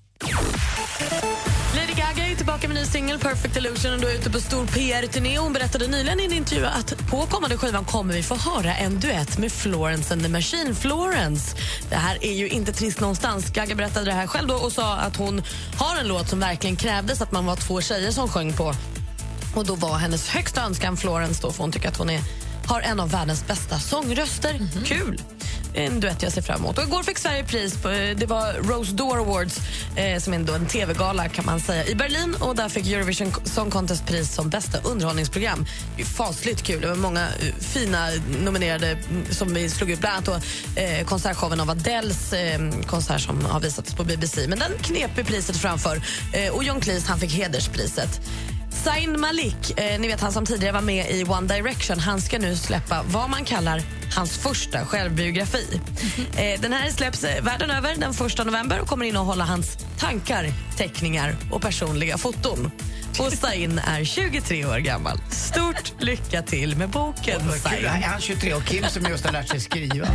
Lady Gaga är tillbaka med ny singel, Perfect Illusion, och då är ute på stor PR-turné. Hon berättade nyligen i en intervju att på kommande skivan kommer vi få höra en duett med Florence and the Machine. Florence. Det här är ju inte trist någonstans. Gaga berättade det här själv då och sa att hon har en låt som verkligen krävdes att man var två tjejer som sjöng på. Och då var hennes högsta önskan Florence då, för hon tycker att hon är, har en av världens bästa sångröster. Kul! Det är En duett jag ser fram emot. Och igår fick Sverige pris. På, eh, det var Rose d'Or Awards, eh, som är en tv-gala kan man säga, i Berlin. Och Där fick Eurovision Song Contest pris som bästa underhållningsprogram. Det är fasligt kul. Det var många eh, fina nominerade mm, som vi slog ut. Bland annat då, eh, konsertshowen av Adeles eh, konsert som har visats på BBC. Men den knep priset framför. Eh, och John Cleese han fick hederspriset. Zayn Malik, eh, ni vet han som tidigare var med i One Direction, han ska nu släppa vad man kallar hans första självbiografi. Eh, den här släpps eh, världen över den 1 november och kommer innehålla hans tankar, teckningar och personliga foton. Och Zayn är 23 år gammal. Stort lycka till med boken, kul. Zayn. Är han 23 och Kim som just har lärt sig skriva?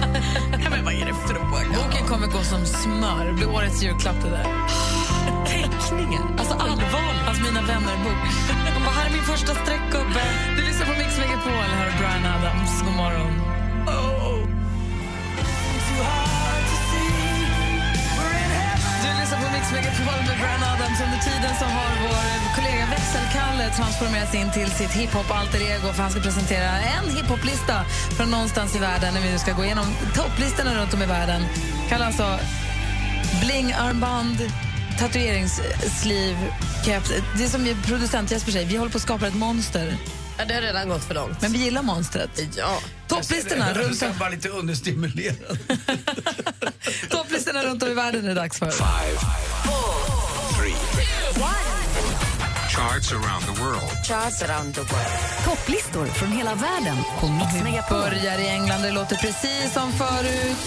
Ja, men vad är det för fråga? Boken kommer gå som smör. Det blir årets julklapp det där. Teckningar. Alltså allvarligt. Alltså mina vänner-bok. De bara, här är min första streckgubbe. Du lyssnar på Mix Megapol. Här är Brian Adams. God morgon. Du lyssnar på Mix Megapol med Brian Adams. Under tiden så har vår kollega Växelkalle transformerats in till sitt hiphop-alter ego för han ska presentera en hiphop-lista från någonstans i världen när vi nu ska gå igenom topplistorna runt om i världen. Kalle alltså bling-armband, tatueringssliv, caps. Det är som producent Jesper säger, vi håller på att skapa ett monster. Ja, det har redan gått för långt. Men vi gillar monstret. Ja. Topplistorna runt, är bara lite understimulerad. [laughs] topplistorna runt om i världen är dags för. Charts around the world. Charts around the world. Topplistor från hela världen på Mix Vi börjar i England. Det låter precis som förut.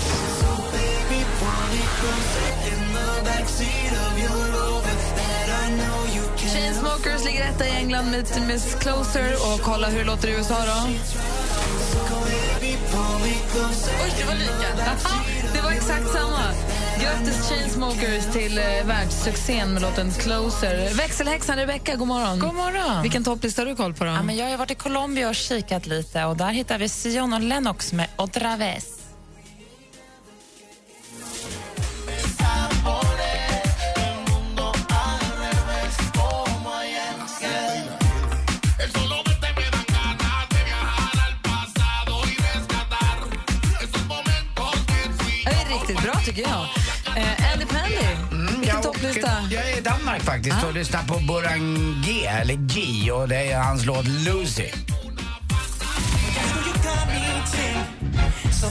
Chainsmokers ligger etta i England med Miss Closer. Och kolla hur det låter i USA då. Oj, det var lika. Aha, det var exakt samma. Grattis Chainsmokers till eh, världssuccén med låten Closer. Växelhäxan Rebecca, god morgon. God morgon. Vilken topplista har du koll på? Då? Ja, men jag har varit i Colombia och kikat lite och där hittar vi Sion och Lennox med Otra vez. Tycker jag. Eh, Andy Pandy, vilken jag, topplista? jag är i Danmark faktiskt och lyssnar på Burhan G, eller G, och det är hans låt Lucy. Så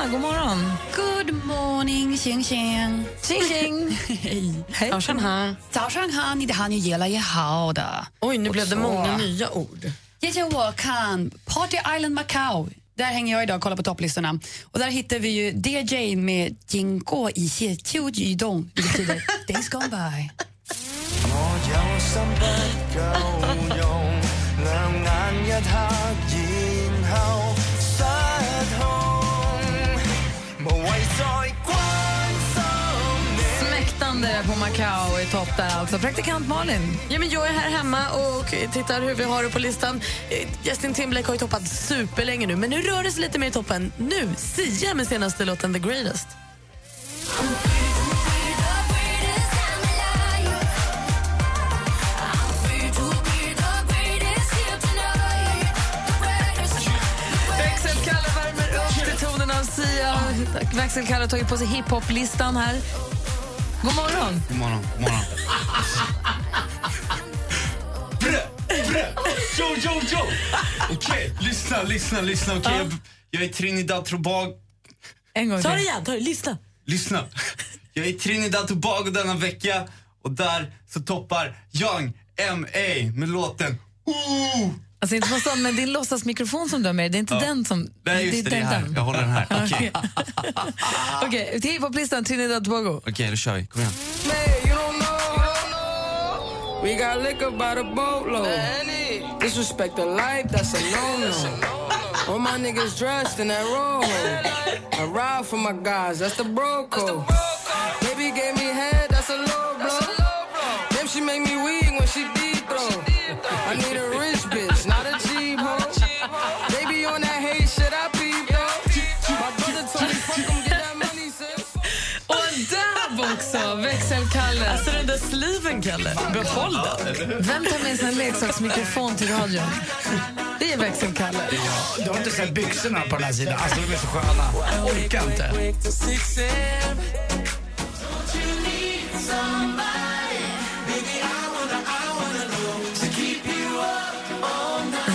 Hanna, god morgon. Good morning, tjing tjing. Tjing [laughs] tjing. Hej. Hej. Zhao Shanghan. Zhao Shanghan, ni det han gela ye hao da. Oj, nu blev det många nya ord. Yejewakan, Party Island Macau. Där hänger jag idag och kollar på topplistorna. Och där hittar vi ju DJ med Jingo i Xie Qiu Yidong. Det betyder [laughs] Days gone by. Smäktande på Macau i topp där alltså. Praktikant Malin. Ja, men jag är här hemma och tittar hur vi har det på listan. Justin Timberlake har ju toppat superlänge nu, men nu rör det sig lite mer i toppen. Nu, Sia med senaste låten The Greatest. Växelkalle har tagit på sig hiphop-listan här. God morgon. God morgon. God morgon. Brö, brö, jo, jo, jo! Okej, lyssna, lyssna, lyssna. Okej, jag, jag är Trinidad Tobago. En gång Ta det igen, ta det, lyssna. Lyssna. Jag är Trinidad Tobago denna vecka och där så toppar Young M.A. med låten Ooh! Alltså inte på sån, men din låtsasmikrofon som du har med dig, det är inte Ja. den som... Nej, just det, det är den- här. den. Jag håller den här. [laughs] Okej, Okej, [laughs] till hiphop-listan Trinidad Tobago. Okej, då kör vi. Kom igen. We got liquor by the boatload. Disrespect the life, that's a no-no. All my niggas dressed in that rojo. I ride for my guys, that's the bro code. Baby gave me head, that's a low blow. Damn, she make me weak when she deep throw. I need a där sliven, Kalle. Behåll den. Vem tar med sig en leksaksmikrofon till radion? Det är växelkalle. Du har inte sett byxorna på den här sidan? Alltså de är så sköna. Jag orkar inte.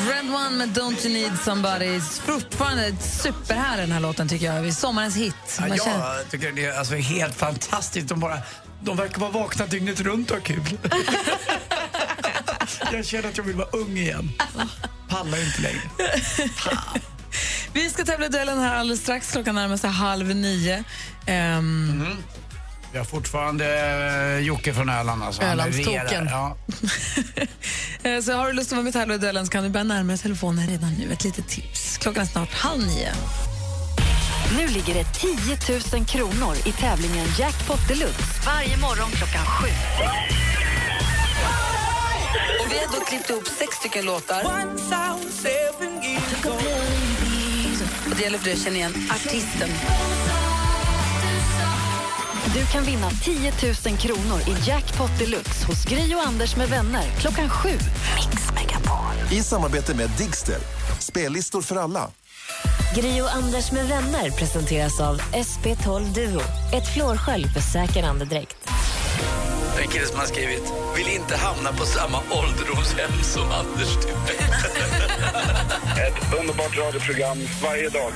Red One med Don't You Need Somebody. Fortfarande superhärlig den här låten tycker jag. Sommarens hit. Ja, Man känner- jag tycker det är alltså helt fantastiskt. De, bara, de verkar vara vakna dygnet runt och ha kul. [laughs] jag känner att jag vill vara ung igen. Pallar inte längre. Vi ska tävla i duellen här alldeles strax. Klockan närmar sig halv nio. Ehm, Vi har fortfarande eh, Jocke från Öland. Alltså. Ölandstoken. Ja. [laughs] eh, Så har du lust att vara med och tävla i duellen så kan du börja närma dig telefonen redan nu. Ett litet tips. Klockan är snart halv nio. Nu ligger det 10 000 kronor i tävlingen Jackpot Deluxe varje morgon klockan sju. Och vi har då klippt ihop sex stycken låtar. Och det gäller för dig att känna igen artisten. Du kan vinna 10 000 kronor i Jackpot Deluxe hos Gri och Anders med vänner klockan sju. Mix Megapol. I samarbete med Digster. Spellistor för alla. Gri och Anders med vänner presenteras av SP12 Duo. Ett flårskölj för säker andedräkt. Det är en kille som har skrivit Vill inte hamna på samma ålderdomshem som Anders Timell. [laughs] Ett underbart radioprogram varje dag.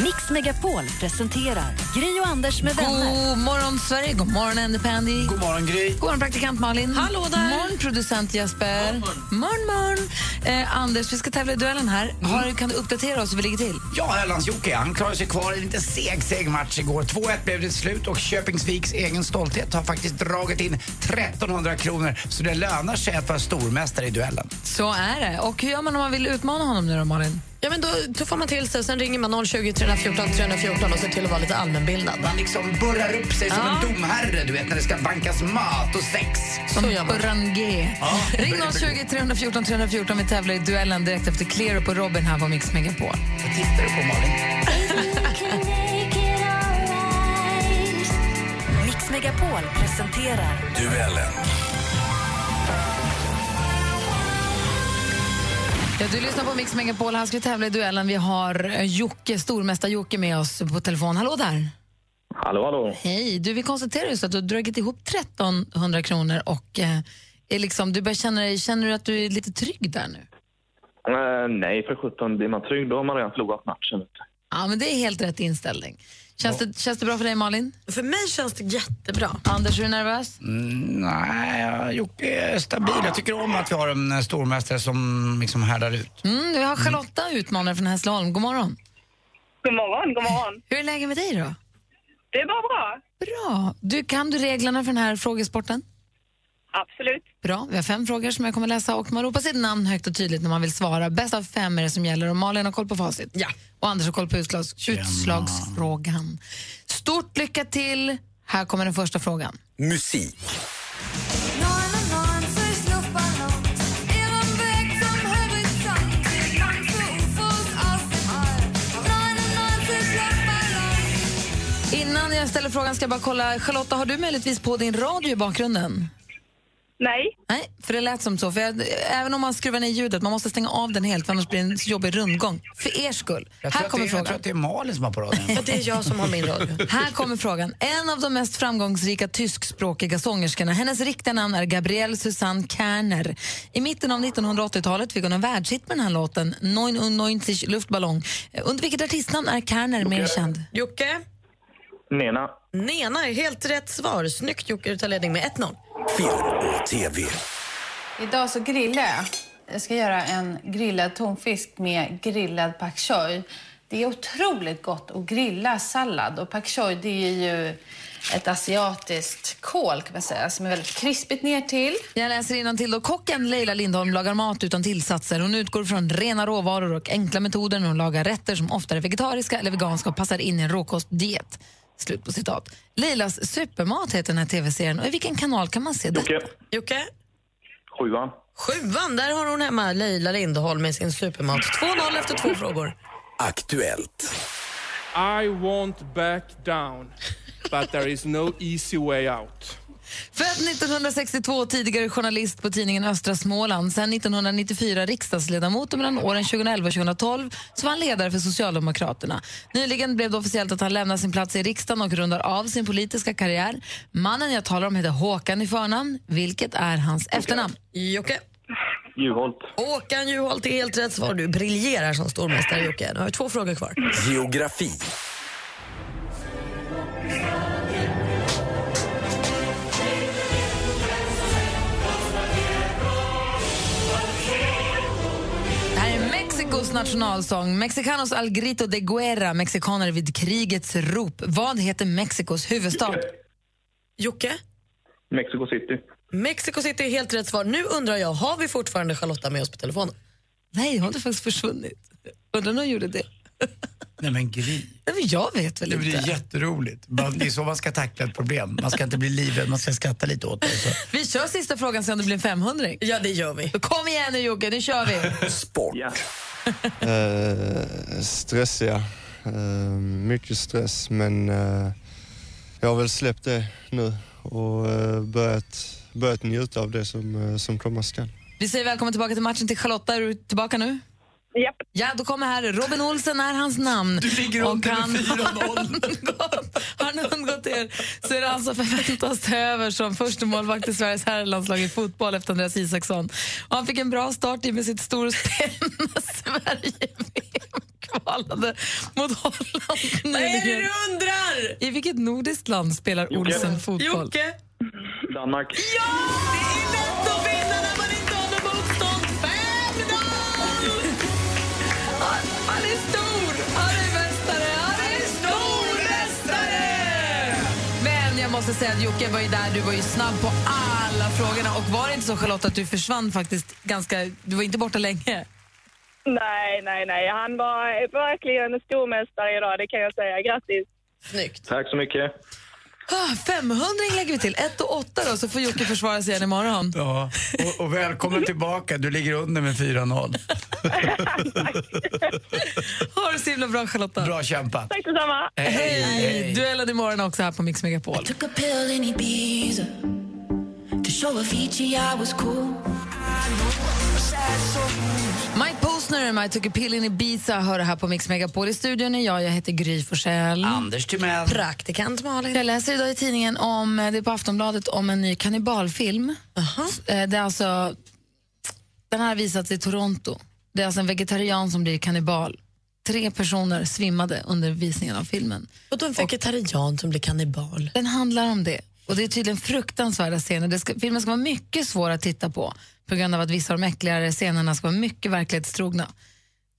Mix Megapol presenterar Gri och Anders med vänner. God morgon, Sverige. God morgon, Andy Pandy. God morgon, Gry. God morgon, praktikant Malin. Hallå där. Morgon, producent Jesper. Morgon, morgon. Eh, Anders, vi ska tävla i duellen här. Har, kan du uppdatera oss hur vi ligger till? Ja, Ölands-Jocke han klarade sig kvar i en lite seg, seg match igår. 2-1 blev det slut och Köpingsviks egen stolthet har faktiskt dragit in 1300 kronor. Så det lönar sig att vara stormästare i duellen. Så är det. Och hur gör man om man vill utmana honom nu då, Malin? Ja, men då tuffar man till sig och sen ringer man 020 314 314 och ser till att vara lite allmänbildad. Man liksom burrar upp sig som en domherre, du vet, när det ska bankas mat och sex. Som Burran G. Ja. Ring 020 314 314. Vi tävlar i duellen direkt efter Clear på Robin här på Mix Megapol. Vad tittar du på, Malin? [laughs] Mix Megapol presenterar Duellen. Ja, du lyssnar på Mix Megapol. Här ska tävla i duellen. Vi har eh, Jocke, stormästare Jocke med oss på telefon. Hallå där! Hallå, hallå. Hej! Du, vi konstaterar just att du har dragit ihop 1300 kronor och eh, är liksom, du börjar känna dig, känner du att du är lite trygg där nu? Eh, nej, för 17 blir man trygg då har man redan förlorat matchen. Ja, men det är helt rätt inställning. Känns, det, känns det bra för dig, Malin? För mig känns det jättebra. Anders, är du nervös? Mm, nej, Jocke är stabil. Jag tycker om att vi har en eh, stormästare som liksom härdar ut. Mm, vi har Charlotta, utmanare från Hässleholm. God morgon. God morgon, god morgon. Hur är läget med dig då? Det är bara bra. Bra. Du, kan du reglerna för den här frågesporten? Absolut. Bra. Vi har fem frågor som jag kommer läsa och man ropar sitt namn högt och tydligt när man vill svara. Bäst av fem är det som gäller och Malin har koll på facit. Ja. Och Anders har koll på utslags, utslagsfrågan. Stort lycka till. Här kommer den första frågan. Musik. Innan jag ställer frågan ska jag bara kolla. Charlotta, har du möjligtvis på din radio i bakgrunden? Nej. Nej, för det lät som så. För jag, även om man skruvar ner ljudet, man måste stänga av den helt för annars blir det en jobbig rundgång. För er skull. Jag tror, Här att kommer det, är- jag tror frågan. att det är Malin som har på radion. Det är jag som har min radio. Här kommer frågan. En av de mest framgångsrika tyskspråkiga sångerskorna, hennes riktiga namn är Gabrielle Susanne Kerner. I mitten av 1980-talet fick hon en världshit med den här låten, 99 Luftballong. Under vilket artistnamn är Kerner mer känd? Jocke? Nena. Nena är helt rätt svar. Snyggt Jocke, du tar ledning med 1-0. Film och TV. Idag så grillar jag. Jag ska göra en grillad tonfisk med grillad pak choi. Det är otroligt gott att grilla sallad och pak choi det är ju ett asiatiskt kål kan man säga, som är väldigt krispigt ner till. Jag läser till då. Kocken Leila Lindholm lagar mat utan tillsatser. Hon utgår från rena råvaror och enkla metoder när hon lagar rätter som ofta är vegetariska eller veganska och passar in i en råkostdiet. Slut på citat. Leilas supermat heter den här tv-serien. Och i vilken kanal kan man se det? Jocke. Jocke? Sjuan. Sjuan, där har hon hemma Leila Lindholm med sin supermat. 2-0 efter två frågor. Aktuellt. I won't back down, but there is no easy way out. Född 1962, tidigare journalist på tidningen Östra Småland. Sen 1994 riksdagsledamot och mellan åren 2011 och 2012 så var han ledare för Socialdemokraterna. Nyligen blev det officiellt att han lämnar sin plats i riksdagen och rundar av sin politiska karriär. Mannen jag talar om heter Håkan i förnamn. Vilket är hans efternamn? Jocke. Juholt. Håkan Juholt är helt rätt svar. Du briljerar som stormästare, Jocke. Nu har vi två frågor kvar. Geografi. Mexikos nationalsång. Mexicanos al grito de guerra, mexikaner vid krigets rop. Vad heter Mexikos huvudstad? Jocke? Mexico City. Mexico City är helt rätt svar. Nu undrar jag, har vi fortfarande Charlotta med oss på telefonen? Nej, hon har faktiskt försvunnit. Undrar när hon gjorde det. Nej men Gry. Nej, men jag vet väl Det inte. blir jätteroligt. Man- Det är så man ska tackla ett problem. Man ska inte bli livrädd, man ska skratta lite åt det. Så. Vi kör sista frågan sen det blir en 500 Ja, det gör vi. Kom igen nu Jocke, nu kör vi. Sport. [laughs] Eh, stressiga. Eh, mycket stress, men eh, jag har väl släppt det nu och eh, börjat, börjat njuta av det som, eh, som komma skall. Vi säger välkommen tillbaka till matchen till Charlotta. Är du tillbaka nu? Japp. Ja, då kommer här. Robin Olsen är hans namn. Du ligger Och under med han 4-0. har han undgått er så är det han som förväntas ta över som första målvakt i Sveriges herrlandslag i fotboll efter Andreas Isaksson. Och han fick en bra start i med sitt storspel när Sverige VM-kvalade mot Holland Vad är det du undrar? I vilket nordiskt land spelar Olsen fotboll? Jocke? Danmark. Ja! Det är lätt att vinna när man inte jag måste säga att Jocke var ju där, du var ju snabb på alla frågorna. Och var det inte så Charlotte att du försvann faktiskt ganska... Du var inte borta länge? Nej, nej, nej. Han var verkligen stormästare idag, det kan jag säga. Grattis. Snyggt. Tack så mycket. Ah, 500 lägger vi till. 1 och 8 då, så får Jocke försvara sig igen imorgon. Ja, och, och välkommen tillbaka. Du ligger under med 4-0. [laughs] Ha det så himla bra Charlotta. Bra kämpat. Tack detsamma. Hej! Hej. Duellen imorgon också här på Mix Megapol. Took a pill in Ibiza to show Avicii I. Mike Posner med I took a pill in Ibiza hör det här på Mix Megapol. I studion är jag, jag heter Gry Forssell. Anders Timell. Praktikant Malin. Jag läser idag i tidningen om, det är på Aftonbladet om en ny kannibalfilm. Eh, Det är alltså, den här har visats i Toronto. Det är alltså en vegetarian som blir kannibal. Tre personer svimmade under visningen av filmen. Och då en vegetarian som blir kannibal. Den handlar om det. Och Det är tydligen fruktansvärda scener. Det ska, filmen ska vara mycket svår att titta på på grund av att vissa av de äckligare scenerna ska vara mycket verklighetstrogna.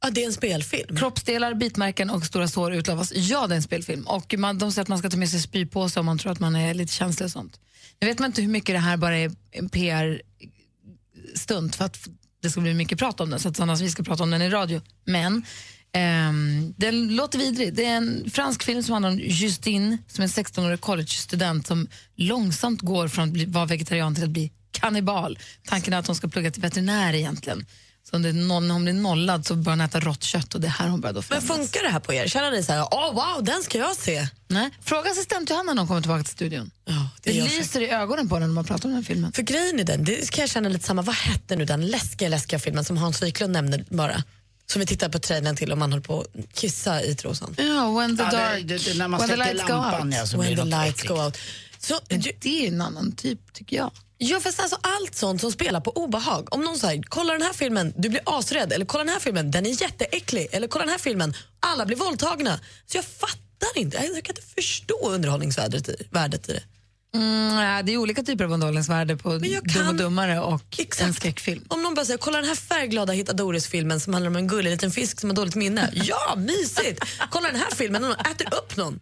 Ja, det är en spelfilm. Kroppsdelar, bitmärken och stora sår utlovas. Ja, det är en spelfilm. Och man, de säger att man ska ta med sig spypåse om man tror att man är lite känslig och sånt. Nu vet man inte hur mycket det här bara är en PR-stunt för att det ska bli mycket prat om den, så att annars vi ska prata om den i radio. Men ehm, den låter vidrig. Det är en fransk film som handlar om Justine, som är en 16-årig college-student som långsamt går från att bli, vara vegetarian till att bli kannibal. Tanken är att hon ska plugga till veterinär egentligen. Så när noll, när hon blir nollad så börjar hon äta rått kött och det är här hon börjar då Men funkar det här på er? Känner ni så här, åh wow, den ska jag se? Nej. Fråga assistent Johanna när hon kommer tillbaka till studion. Ja, Det, gör lyser i ögonen på henne när man pratar om den här filmen. För grejen är den, det kan jag känna lite samma, vad hette nu den läskiga, läskiga filmen som Hans Wiklund nämnde bara? Som vi tittade på trailern till om man höll på att kissa i trosan. Ja, when the Ja, det- dark, det- det- när man when the lights go lampan, out. ja, så When the det lights go out. Så, Men det är en annan typ, tycker jag. Ja, fast alltså allt sånt som spelar på obehag. Om någon säger kolla den här filmen, du blir asrädd. Eller kolla den här filmen, den är jätteäcklig. Eller kolla den här filmen, alla blir våldtagna. Så jag fattar inte, jag kan inte förstå underhållningsvärdet i, värdet i det. Mm, nej, det är olika typer av underhållningsvärde på Dum och dummare och en skräckfilm. Om någon bara säger kolla den här färgglada Hitta Doris-filmen som handlar om en gullig liten fisk som har dåligt minne. [laughs] Ja, mysigt! Kolla den här filmen någon äter upp någon.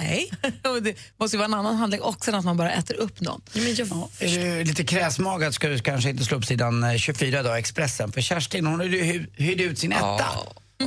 Nej. [laughs] Det måste ju vara en annan handling också än att man bara äter upp någon. Är du lite kräsmagad ska du kanske inte slå upp sidan eh, 24 då, Expressen. För Kerstin hon hyrde ut sin etta.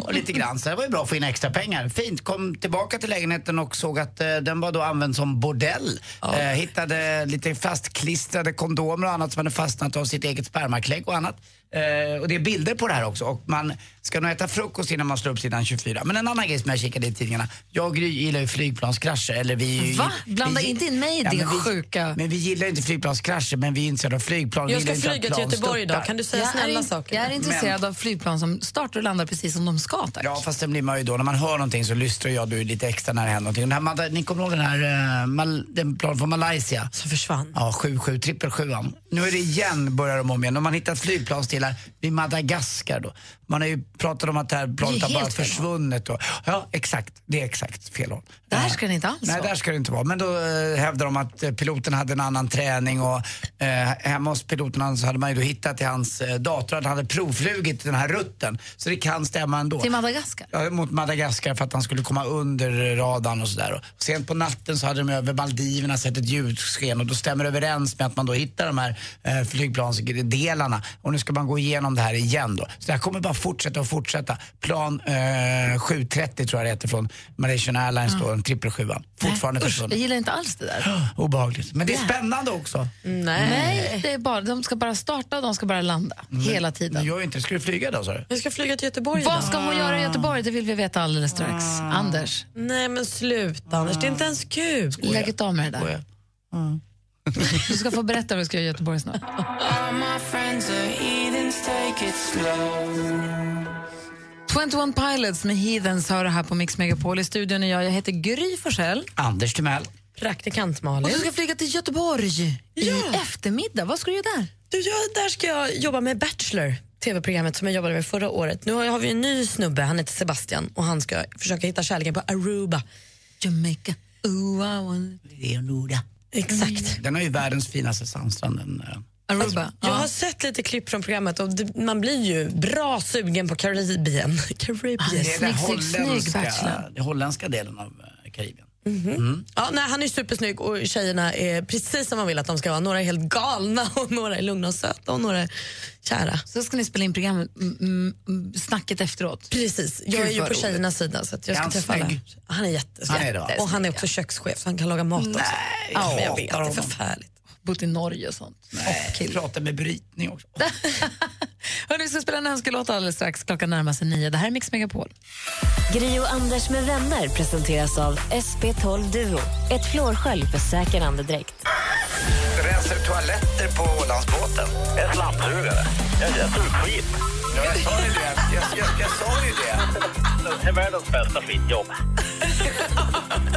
Och [laughs] lite grann, så det var ju bra att få in extra pengar. Fint, kom tillbaka till lägenheten och såg att eh, den var då använd som bordell. Eh, hittade lite fastklistrade kondomer och annat som hade fastnat av sitt eget spermaklägg och annat. Eh, och det är bilder på det här också. Och man ska nog äta frukost innan man slår upp sidan 24. Men en annan grej som jag kikade i tidningarna. Jag och Gry gillar ju flygplanskrascher. Eller vi, Va? Blanda vi- inte in mig i din men vi, sjuka... Men vi gillar inte flygplanskrascher, men vi är intresserade av flygplan. Vi Jag ska flyga till Göteborg idag. Kan du säga jag snälla är, saker? Jag är intresserad av flygplan som startar och landar precis som de ska. Tack. Ja, fast det blir man ju då. När man hör någonting så lystrar jag då lite extra när det händer någonting. Den här, ni kommer ihåg den här uh, Mal, den plan från Malaysia? Som försvann. Ja, 77, trippel sjuan. Nu är det igen, börjar de om igen. De har hittat flygplansdelar vid Madagaskar då. Man har ju pratat om att det här planet har bara försvunnit. Då. Ja, exakt. Det är exakt fel håll. Där ska det inte alls Nej, vara. där ska det inte vara. Men då eh, hävdar de att eh, piloten hade en annan träning och eh, hemma hos piloten så hade man ju då hittat i hans eh, dator att han hade provflugit den här rutten. Så det kan stämma ändå. Till Madagaskar? Ja, mot Madagaskar för att han skulle komma under radarn och sådär. Och Sent på natten så hade de över Maldiverna sett ett ljussken och då stämmer det överens med att man då hittar de här eh, flygplansdelarna. Och nu ska man gå igenom det här igen då. Så det här kommer bara fortsätta och fortsätta. Plan eh, 730 tror jag det heter från Malaysian Airlines då, en 777. Fortfarande Usch, jag gillar inte alls det där. [gasps] Obehagligt. Men det är Nej. spännande också. Nej, det är bara, de ska bara starta och de ska bara landa. Hela tiden. Men jag inte. Ska du flyga då sa du? Jag ska flyga till Göteborg Vad ska hon göra i Göteborg? Det vill vi veta alldeles strax. Anders, Nej men sluta Anders, det är inte ens kul. lägg av med det där. Du ska få berätta vad du ska göra i Göteborg snart. [laughs] take it slow. 21 Pilots med Heathens hör det här på Mix Megapol. I studion är jag, jag heter Gry Forssell. Anders Timell. Praktikant Och Malin. du ska flyga till Göteborg i eftermiddag. Vad ska du göra där? Du, jag, där ska jag jobba med Bachelor, tv-programmet som jag jobbade med förra året. Nu har, har vi en ny snubbe, han heter Sebastian och han ska försöka hitta kärleken på Aruba. Jamaica, ooh I want... Leonora. Exakt. Den har ju världens finaste sandstrand. den, eh. Aruba. Jag har sett lite klipp från programmet och det, man blir ju bra sugen på Karibien. Karibien. [laughs] Det är den Snygg, snygg, snygg holländska, holländska delen av eh, Karibien. Ja, nej, han är supersnygg och tjejerna är precis som man vill att de ska vara. Några är helt galna [laughs] och några är lugna och söta och några är kära. Så ska ni spela in programmet, mm, mm, mm, snacket efteråt. Precis, jag Gud, är ju på roligt. tjejernas sida så att jag Är ska han träffa alla. snygg? Han är jättesnygg. Och han är också kökschef så han kan laga mat också. Nej, ja, jag men jag vet, det är förfärligt. Bott i Norge och sånt. Nej, prata med brytning också. [laughs] Hörrni, vi ska spela en önskelåt alldeles strax. Klockan närmar sig nio. Det här är Mix Megapol. Gri och Anders med vänner presenteras av SP12 Duo. Ett flårskölj för säker andedräkt. Rensar du toaletter på Ålandsbåten? En slamsugare. Jag, jag tog skit. Ja, jag sa ju det. Jag, jag, jag sa ju det. Det är världens bästa skitjobb.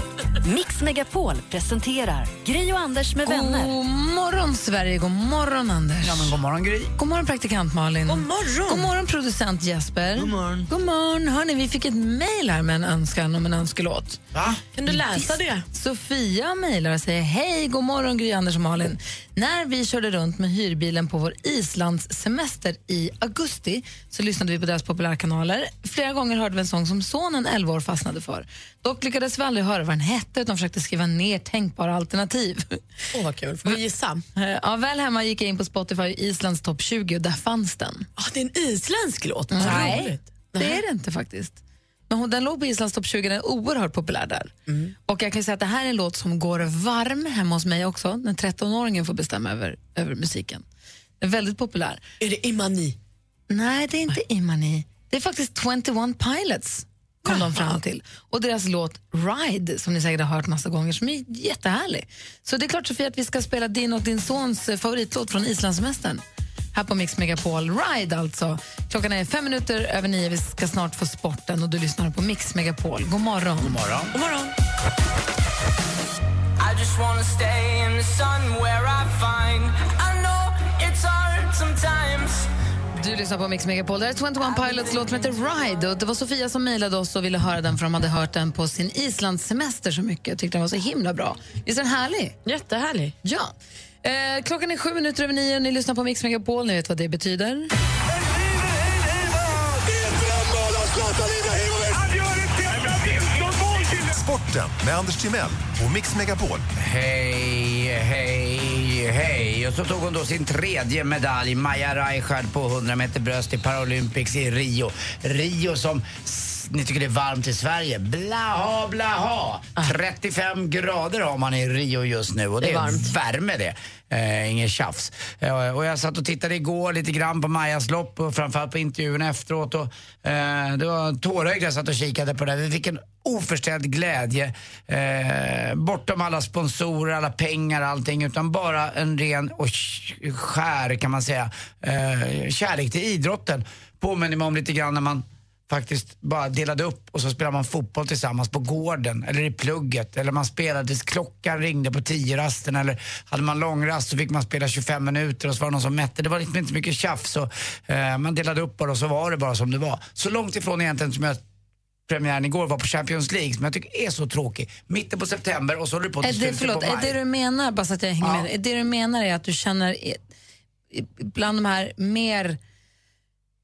[laughs] Mix Megapol presenterar Gri och Anders med vänner. God morgon, Sverige. God morgon, Anders. Ja, men god morgon, Gry. God morgon, praktikant Malin. God morgon. God morgon, producent Jesper. God morgon. God morgon. Hörni, vi fick ett mejl här med en önskan om en önskelåt. Va? Kan du läsa det? Sofia mejlar och säger hej, god morgon Gry, Anders och Malin. När vi körde runt med hyrbilen på vår Islandssemester i augusti så lyssnade vi på deras populärkanaler. Flera gånger hörde vi en sång som sonen 11 år fastnade för. Dock lyckades vi aldrig höra vad den hette utan försökte skriva ner tänkbara alternativ. Åh, vad kul. Får vi gissa? Ja, väl hemma gick jag in på Spotify Islands topp 20 och där fanns den. Ah, det är en isländsk låt. Nej, det är det inte faktiskt. Men hon, den låg på Islands topp 20, den är oerhört populär där. Och jag kan säga att det här är en låt som går varm hemma hos mig också. När 13-åringen får bestämma över, över musiken. Den är väldigt populär. Är det Imani? Nej, det är inte Imani. Det är faktiskt 21 Pilots kom de fram till. Och deras låt Ride, som ni säkert har hört massa gånger, som är jättehärlig. Så det är klart Sofia att vi ska spela din och din sons eh, favoritlåt från Islandssemestern. Här på Mix Megapol. Ride alltså. Klockan är fem minuter över nio. Vi ska snart få sporten och du lyssnar på Mix Megapol. God morgon. God morgon. God morgon. I just wanna stay in the sun where I find I know it's hard sometimes Du lyssnar på Mix Megapol. Det här är 21 Pilots låt som heter Ride. Och det var Sofia som mejlade oss och ville höra den för de hade hört den på sin Islandssemester så mycket. Jag tyckte den var så himla bra. Visst är den härlig? Jättehärlig. Ja. Eh, klockan är sju minuter över nio och ni lyssnar på Mix Megapol. Ni vet vad det betyder. Sporten med Anders Timell och Mix Megapol. Hej, hej, hej. Och så tog hon då sin tredje medalj, Maja Reichard, på 100 meter bröst i Paralympics i Rio. Rio som ni tycker det är varmt i Sverige. Blaha, blaha. 35 grader har man i Rio just nu och det, Det är varmt. värme det. Eh, inget tjafs. Eh, och jag satt och tittade igår lite grann på Majas lopp och framförallt på intervjuerna efteråt. Och, eh, det var tårögd jag satt och kikade på det. Vi fick en oförställd glädje. Eh, bortom alla sponsorer, alla pengar, allting. Utan bara en ren och sk- skär, kan man säga, eh, kärlek till idrotten. Påminner mig om lite grann när man faktiskt bara delade upp och så spelade man fotboll tillsammans på gården eller i plugget eller man spelade tills klockan ringde på tio rasten eller hade man långrast så fick man spela 25 minuter och så var det någon som mätte. Det var liksom inte så mycket tjafs så eh, man delade upp bara och så var det bara som det var. Så långt ifrån egentligen som jag premiären igår var på Champions League som jag tycker är så tråkig. Mitten på september och så håller det på Är till det, slutet förlåt, på är maj. det du menar, bara så att jag hänger Ja. med, är det du menar är att du känner bland de här mer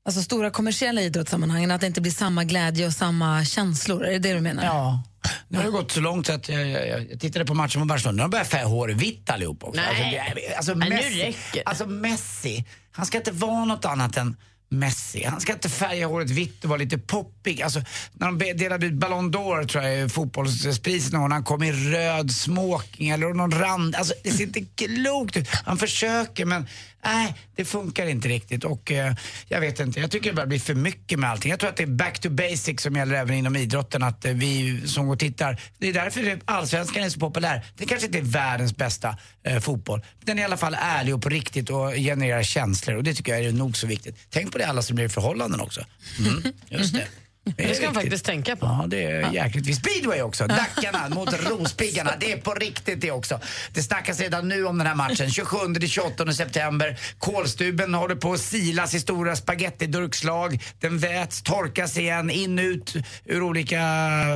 alltså stora kommersiella idrottssammanhangen att det inte blir samma glädje och samma känslor? Är det det du menar? Ja. Nu har det gått så långt så att jag, jag, jag, jag tittade på matchen mot Barcelona. De börjar färga håret vitt allihop också. Nej. Alltså, det- alltså, Nej, nu Messi, räcker alltså Messi, han ska inte vara något annat än Messi. Han ska inte färga håret vitt och vara lite poppig. Alltså, när de delade ut Ballon d'Or, tror jag, fotbollspriset någon han kom i röd smoking eller någon rand. Alltså, det ser inte klokt ut. Han försöker men nej, det funkar inte riktigt. Och eh, jag vet inte, jag tycker det börjar bli för mycket med allting. Jag tror att det är back to basic som gäller även inom idrotten. Att eh, vi som går och tittar, det är därför allsvenskan är så populär. Det kanske inte är världens bästa eh, fotboll. Den är i alla fall ärlig och på riktigt och genererar känslor. Och det tycker jag är nog så viktigt. Tänk på det alla som blir i förhållanden också. Mm, just det. Det ska man faktiskt tänka på. Ja, det är jäkligt. Speedway också. [laughs] Dackarna mot Rospiggarna. Det är på riktigt det också. Det snackas redan nu om den här matchen. 27-28 september. Kolstuben håller på att silas i stora spagettidurkslag. Den väts, torkas igen, in ut ur olika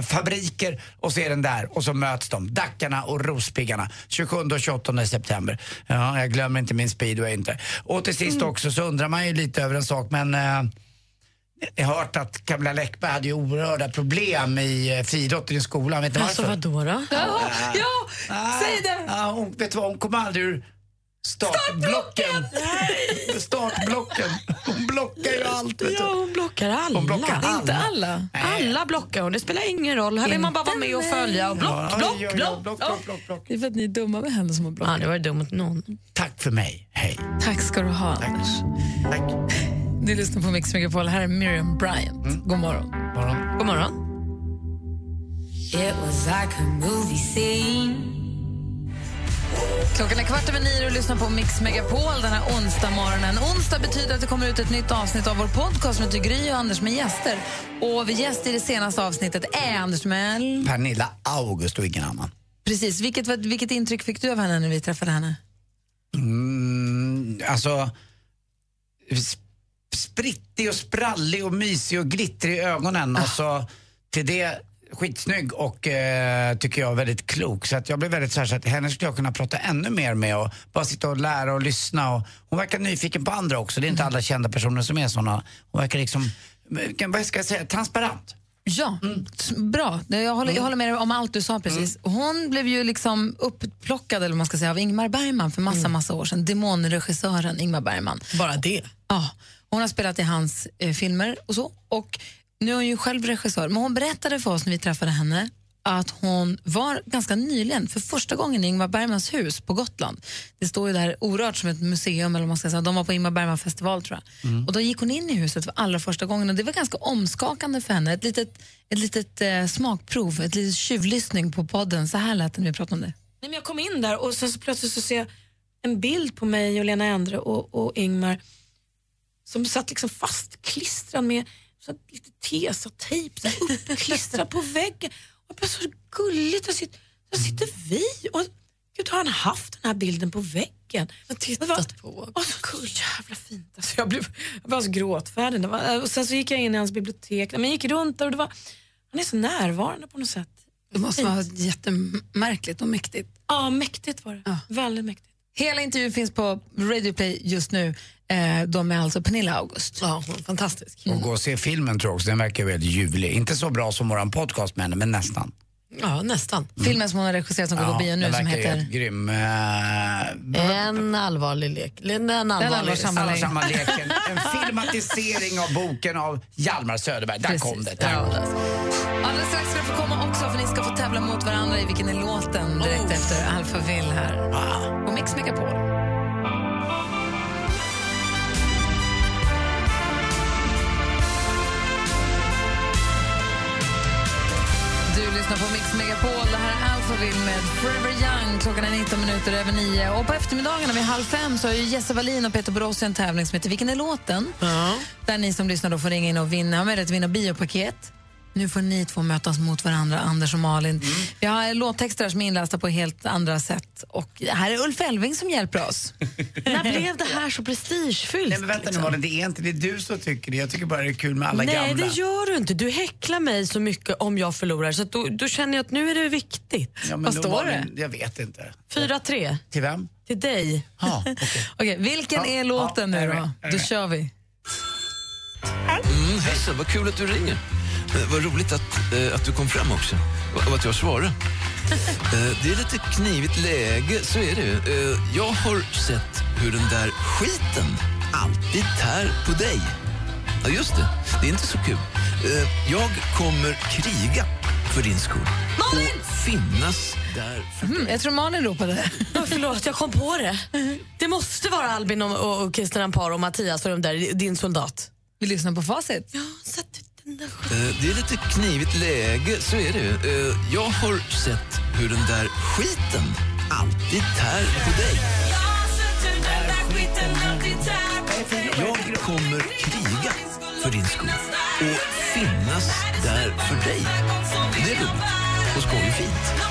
fabriker och så är den där. Och så möts de. Dackarna och Rospiggarna. 27 och 28 september. Ja, jag glömmer inte min speedway inte. Och till sist också så undrar man ju lite över en sak men eh, jag har hört att Camilla Läckberg hade ju oerhörda problem i eh, friidrotten i skolan. Vet ni Alltså varför? vadå då? Ja, ja säg det! Ja, hon, vet du vad, hon kom aldrig ur startblocken. Startblocken! Hon blockar ju allt. Vet du. Ja, hon blockar alla. Hon blockar alla. Inte alla. Alla blockar hon. Det spelar ingen roll. Här vill man bara vara med och följa. Och block, Ja, block, ja, ja, block. block, block, block, block. Det är för att ni är dumma med henne som har Ja, blockat. det var dumt mot någon. Tack för mig. Hej. Tack ska du ha, Anders. Tack. Du lyssnar på Mix Megapol. Här är Miriam Bryant. God morgon. Morgon. God morgon. It was like a movie scene. Klockan är kvart över nio och lyssnar på Mix Megapol den här onsdag morgonen. Onsdag betyder att det kommer ut ett nytt avsnitt av vår podcast som heter Gry och Anders med gäster. Och gäst i det senaste avsnittet är Anders Mell. Pernilla August och ingen annan. Precis. Vilket, vilket intryck fick du av henne när vi träffade henne? Mm, alltså... sp- Sprittig och sprallig och mysig och glittrig i ögonen. Och så till det skitsnygg och eh, tycker jag väldigt klok. Så att jag blev väldigt så här, så att henne skulle jag kunna prata ännu mer med och bara sitta och lära och lyssna. Och hon verkar nyfiken på andra också. Det är inte alla kända personer som är såna. Hon verkar liksom, vad ska jag säga, transparent. Ja, s- bra. Jag håller, jag håller med dig om allt du sa precis. Hon blev ju liksom upplockad eller man ska säga, av Ingmar Bergman för massa, massa år sedan. Demonregissören Ingmar Bergman. Bara det? Ja, hon har spelat i hans eh, filmer och så. Och nu är hon ju själv regissör. Men hon berättade för oss när vi träffade henne att hon var ganska nyligen, för första gången i Ingmar Bergmans hus på Gotland. Det står ju där orört som ett museum, eller vad man ska säga. de var på Ingmar Bergman festival tror jag. Och då gick hon in i huset för allra första gången och det var ganska omskakande för henne. Ett litet, ett litet eh, smakprov, ett litet tjuvlyssning på podden. Så här lät det när vi pratade om det. Nej, men jag kom in där och sen så plötsligt så ser jag en bild på mig och Lena Endre och, och Ingmar som satt liksom fastklistrad med så lite tesatejp uppklistrad på väggen. Och det var så gulligt, där sitter, där sitter vi och Gud, har han haft den här bilden på väggen? Jag tittat på. Åh, så jävla fint. Alltså, jag, blev, jag var så gråtfärdig. Det var, och sen så gick jag in i hans bibliotek. Men jag gick runt där och det var, han är så närvarande på något sätt. Det måste vara jättemärkligt och mäktigt. Ja, mäktigt var det. Väldigt mäktigt. Hela intervjun finns på Radio Play just nu. Eh, de är alltså Pernilla August. Ja, fantastisk. Och gå och se filmen tror jag också, den verkar väldigt ljuvlig. Inte så bra som våran podcast men, men nästan. Ja, nästan. Filmen som hon har regisserat som går på bio nu som heter... grym. Eh, En allvarlig lek. En allvarlig. allvarsamma lek. Allvarsamma leken. [laughs] En filmatisering av boken av Hjalmar Söderberg. Där Precis. kom det. Tack. Alldeles strax ska du få komma också för ni ska få tävla mot varandra i vilken är låten direkt efter Alphaville här. På Mix Megapol. Du lyssnar på Mix Megapol. Det här är Alphaville med Forever Young. Klockan är 19 minuter över 9. Och på eftermiddagarna vid halv fem så har ju Jesse Wallin och Peter Borossi en tävling som heter Vilken är låten? Där ni som lyssnar då får ringa in och vinna, har möjlighet att vinna biopaket. Nu får ni två mötas mot varandra, Anders och Malin. Vi har låttexter som är inlästa på helt andra sätt. Och här är Ulf Elving som hjälper oss. [laughs] När blev det här så prestigefyllt? Nej men vänta nu Malin, det är inte det är du som tycker det. Jag tycker bara det är kul med alla Nej, gamla. det gör du inte. Du häcklar mig så mycket om jag förlorar så att då, då känner jag att nu är det viktigt. Ja, Vad står var det? Jag vet inte. 4-3. Till vem? Till dig. Ja, [laughs] Okej, vilken är låten nu då? Då kör vi. Mm, hejsan, vad kul att du ringer. Eh, vad roligt att, eh, att du kom fram också och, att jag svarade. [laughs] Eh, det är lite knivigt läge, så är det ju. Eh, jag har sett hur den där skiten alltid tär på dig. Ja, just det. Det är inte så kul. Eh, jag kommer kriga för din skull. Och finnas där för Mm, jag tror Malin ropade. Oh, förlåt, jag kom på det. Det måste vara Albin och, och, och Christian Amparo och Mattias och de där, din soldat. Vi lyssnar på facit. Ja, sätt Eh, det är lite knivigt läge, så är det eh, Jag har sett hur den där skiten alltid tär på dig. Jag kommer kriga för din skull och finnas där för dig. Det är roligt och skojfint. fint.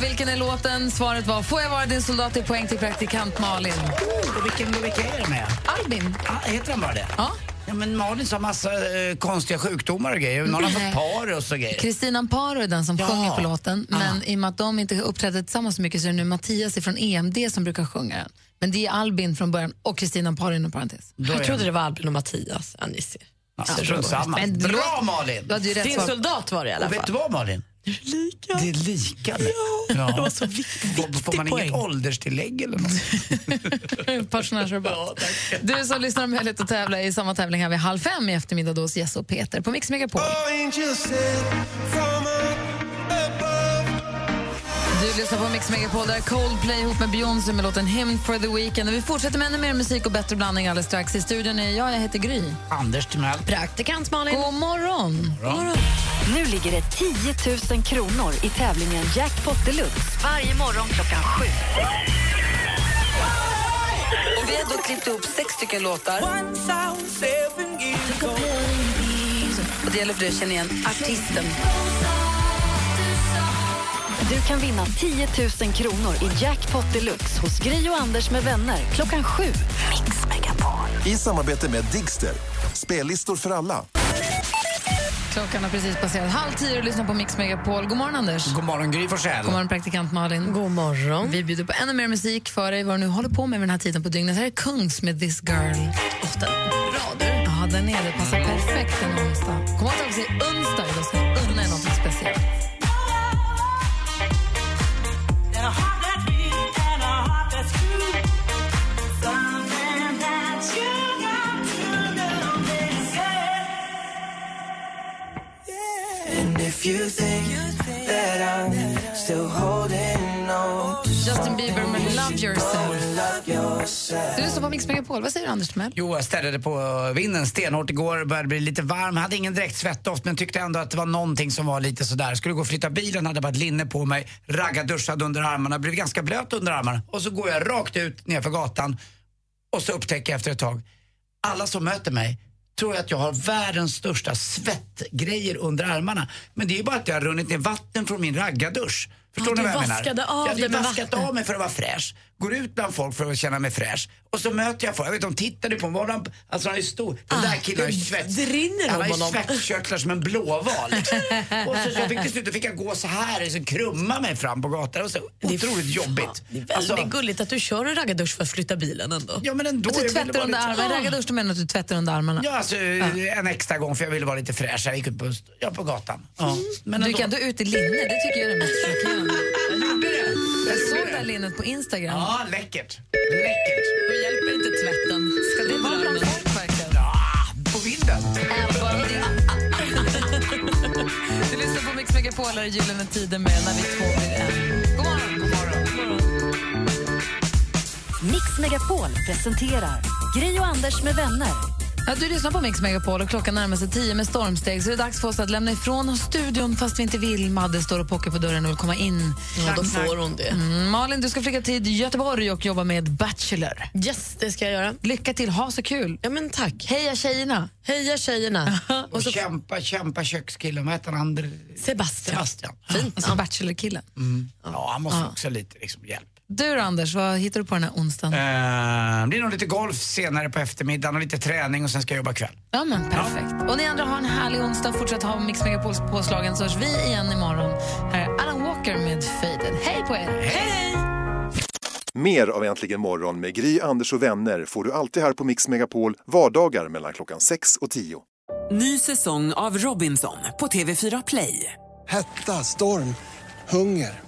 Var vilken är låten? Svaret var Får jag vara din soldat i poäng till praktikant Malin. Och vilken, vilka är det med? Albin. Ah, heter han bara det? Ja. Ja, men Malin sa massa eh, konstiga sjukdomar och grejer. Någon har Nej. fått parus och grejer. Kristina Amparo är den som Ja. sjunger på låten. Men i och med att de inte uppträdde tillsammans så mycket så är det nu Mattias från EMD som brukar sjunga den. Men det är Albin från början och Kristina Amparo inom parentes. Jag trodde det var Albin och Mattias. Ja, ni ser. Ja, samma. Bra Malin! Du hade ju rätt Din soldat var det i alla Och vet fall. du vad Malin? Lika. Det är lika nu. Ja, det var så viktigt Får, får man poäng. inget ålderstillägg eller något? [laughs] Pensionärsrabatt. Du som lyssnar har möjlighet att tävla i samma tävling här vid halv fem i eftermiddag då hos Jesse och Peter på Mix Megapol. Du lyssnar på Mix Megapol, där är Coldplay ihop med Beyoncé med låten Hymn for the Weekend. Och vi fortsätter med ännu mer musik och bättre blandning alldeles strax. I studion är jag, jag heter Gry. Anders Timell. Praktikant Malin. God morgon! Nu ligger det 10 000 kronor i tävlingen Jackpot Deluxe varje morgon klockan sju. Och vi har då klippt ihop sex stycken låtar. Och det gäller för dig att känna igen artisten. Du kan vinna 10 000 kronor i Jackpot Deluxe hos Gri och Anders med vänner klockan sju. Mix Megapol. I samarbete med Digster. Spellistor för alla. Klockan har precis passerat halv tio och lyssnar på Mix Megapol. God morgon, Anders. God morgon Gry Forssell. God morgon, praktikant Malin. God morgon. Vi bjuder på ännu mer musik för dig, vad du nu håller på med vid den här tiden på dygnet. Här är Kungs med This Girl. Oh, den bra du. Ja, den är det. Passar perfekt en onsdag. På Mix Megapol. Vad säger du, Anders Timell? Jo, jag ställde på vinden stenhårt igår, började bli lite varm. Hade ingen direkt svettdoft men tyckte ändå att det var någonting som var lite sådär. Skulle gå och flytta bilen, hade bara ett linne på mig, raggarduschad under armarna, blev ganska blöt under armarna. Och så går jag rakt ut nerför gatan och så upptäcker jag efter ett tag, alla som möter mig tror jag att jag har världens största svettgrejer under armarna. Men det är ju bara att det har runnit ner vatten från min raggardusch. Förstår Ja, ni du vad jag menar? av jag hade vaskat vatten. av mig för att vara fräsch. Går ut bland folk för att känna mig fräsch. Och så möter jag folk. Jag vet, de tittade på mig. De- Alltså han är stor. Den där killen har. Ah, rinner Han har ju honom. svettkörtlar som en blåval. Liksom. [laughs] och så, så jag fick till slut fick jag gå så här, så krumma mig fram på gatan. Det var så otroligt jobbigt. Det är väldigt gulligt att du kör en raggardusch för att flytta bilen ändå. Ja men ändå. Att du tvättar under armarna. Raggardusch, du menar att du tvättar under armarna? Ja, alltså en extra gång för jag ville vara lite fräsch. Jag gick ut på, ja, på gatan. Ja. Men du ändå- gick ändå ut i linne, det tycker jag är det mest [laughs] gjorde det. Jag såg det. här linnet på Instagram. Ja, läckert. Läckert. Då hjälper inte tvätten. Ska det Var vara bland folk verkligen? På vinden. Du lyssnar på Mix Megapol, här är Gyllene Tider med När vi två blir en. God morgon! God morgon. Mix Megapol presenterar Gri och Anders med vänner. Ja, du lyssnar på Mix Megapol och klockan närmar sig tio med stormsteg så det är dags för oss att lämna ifrån oss studion fast vi inte vill. Madde står och pockar på dörren och vill komma in. Ja, då får hon det. Mm, Malin, du ska flytta till Göteborg och jobba med Bachelor. Yes, det ska jag göra. Lycka till, ha så kul. Ja, men tack. Heja tjejerna. Heja tjejerna. [laughs] Och kämpa, kämpa kökskillen. Vad heter han? Sebastian. Sebastian. Fint. Alltså Bachelor-killen. Mm. Ja, han måste Ja. också lite liksom, hjälp. Du då, Anders, vad hittar du på den här onsdagen? Eh, det blir nog lite golf senare på eftermiddagen och lite träning och sen ska jag jobba kväll. Ja, men perfekt. Och ni andra har en härlig onsdag. Fortsätt ha Mix Megapols påslagen så hörs vi igen imorgon. Här är Alan Walker med Faded. Hej på er! Hej! Mer av Äntligen morgon med Gry, Anders och vänner får du alltid här på Mix Megapol vardagar mellan klockan 6 och 10. Ny säsong av Robinson på TV4 Play. Hetta, storm, hunger.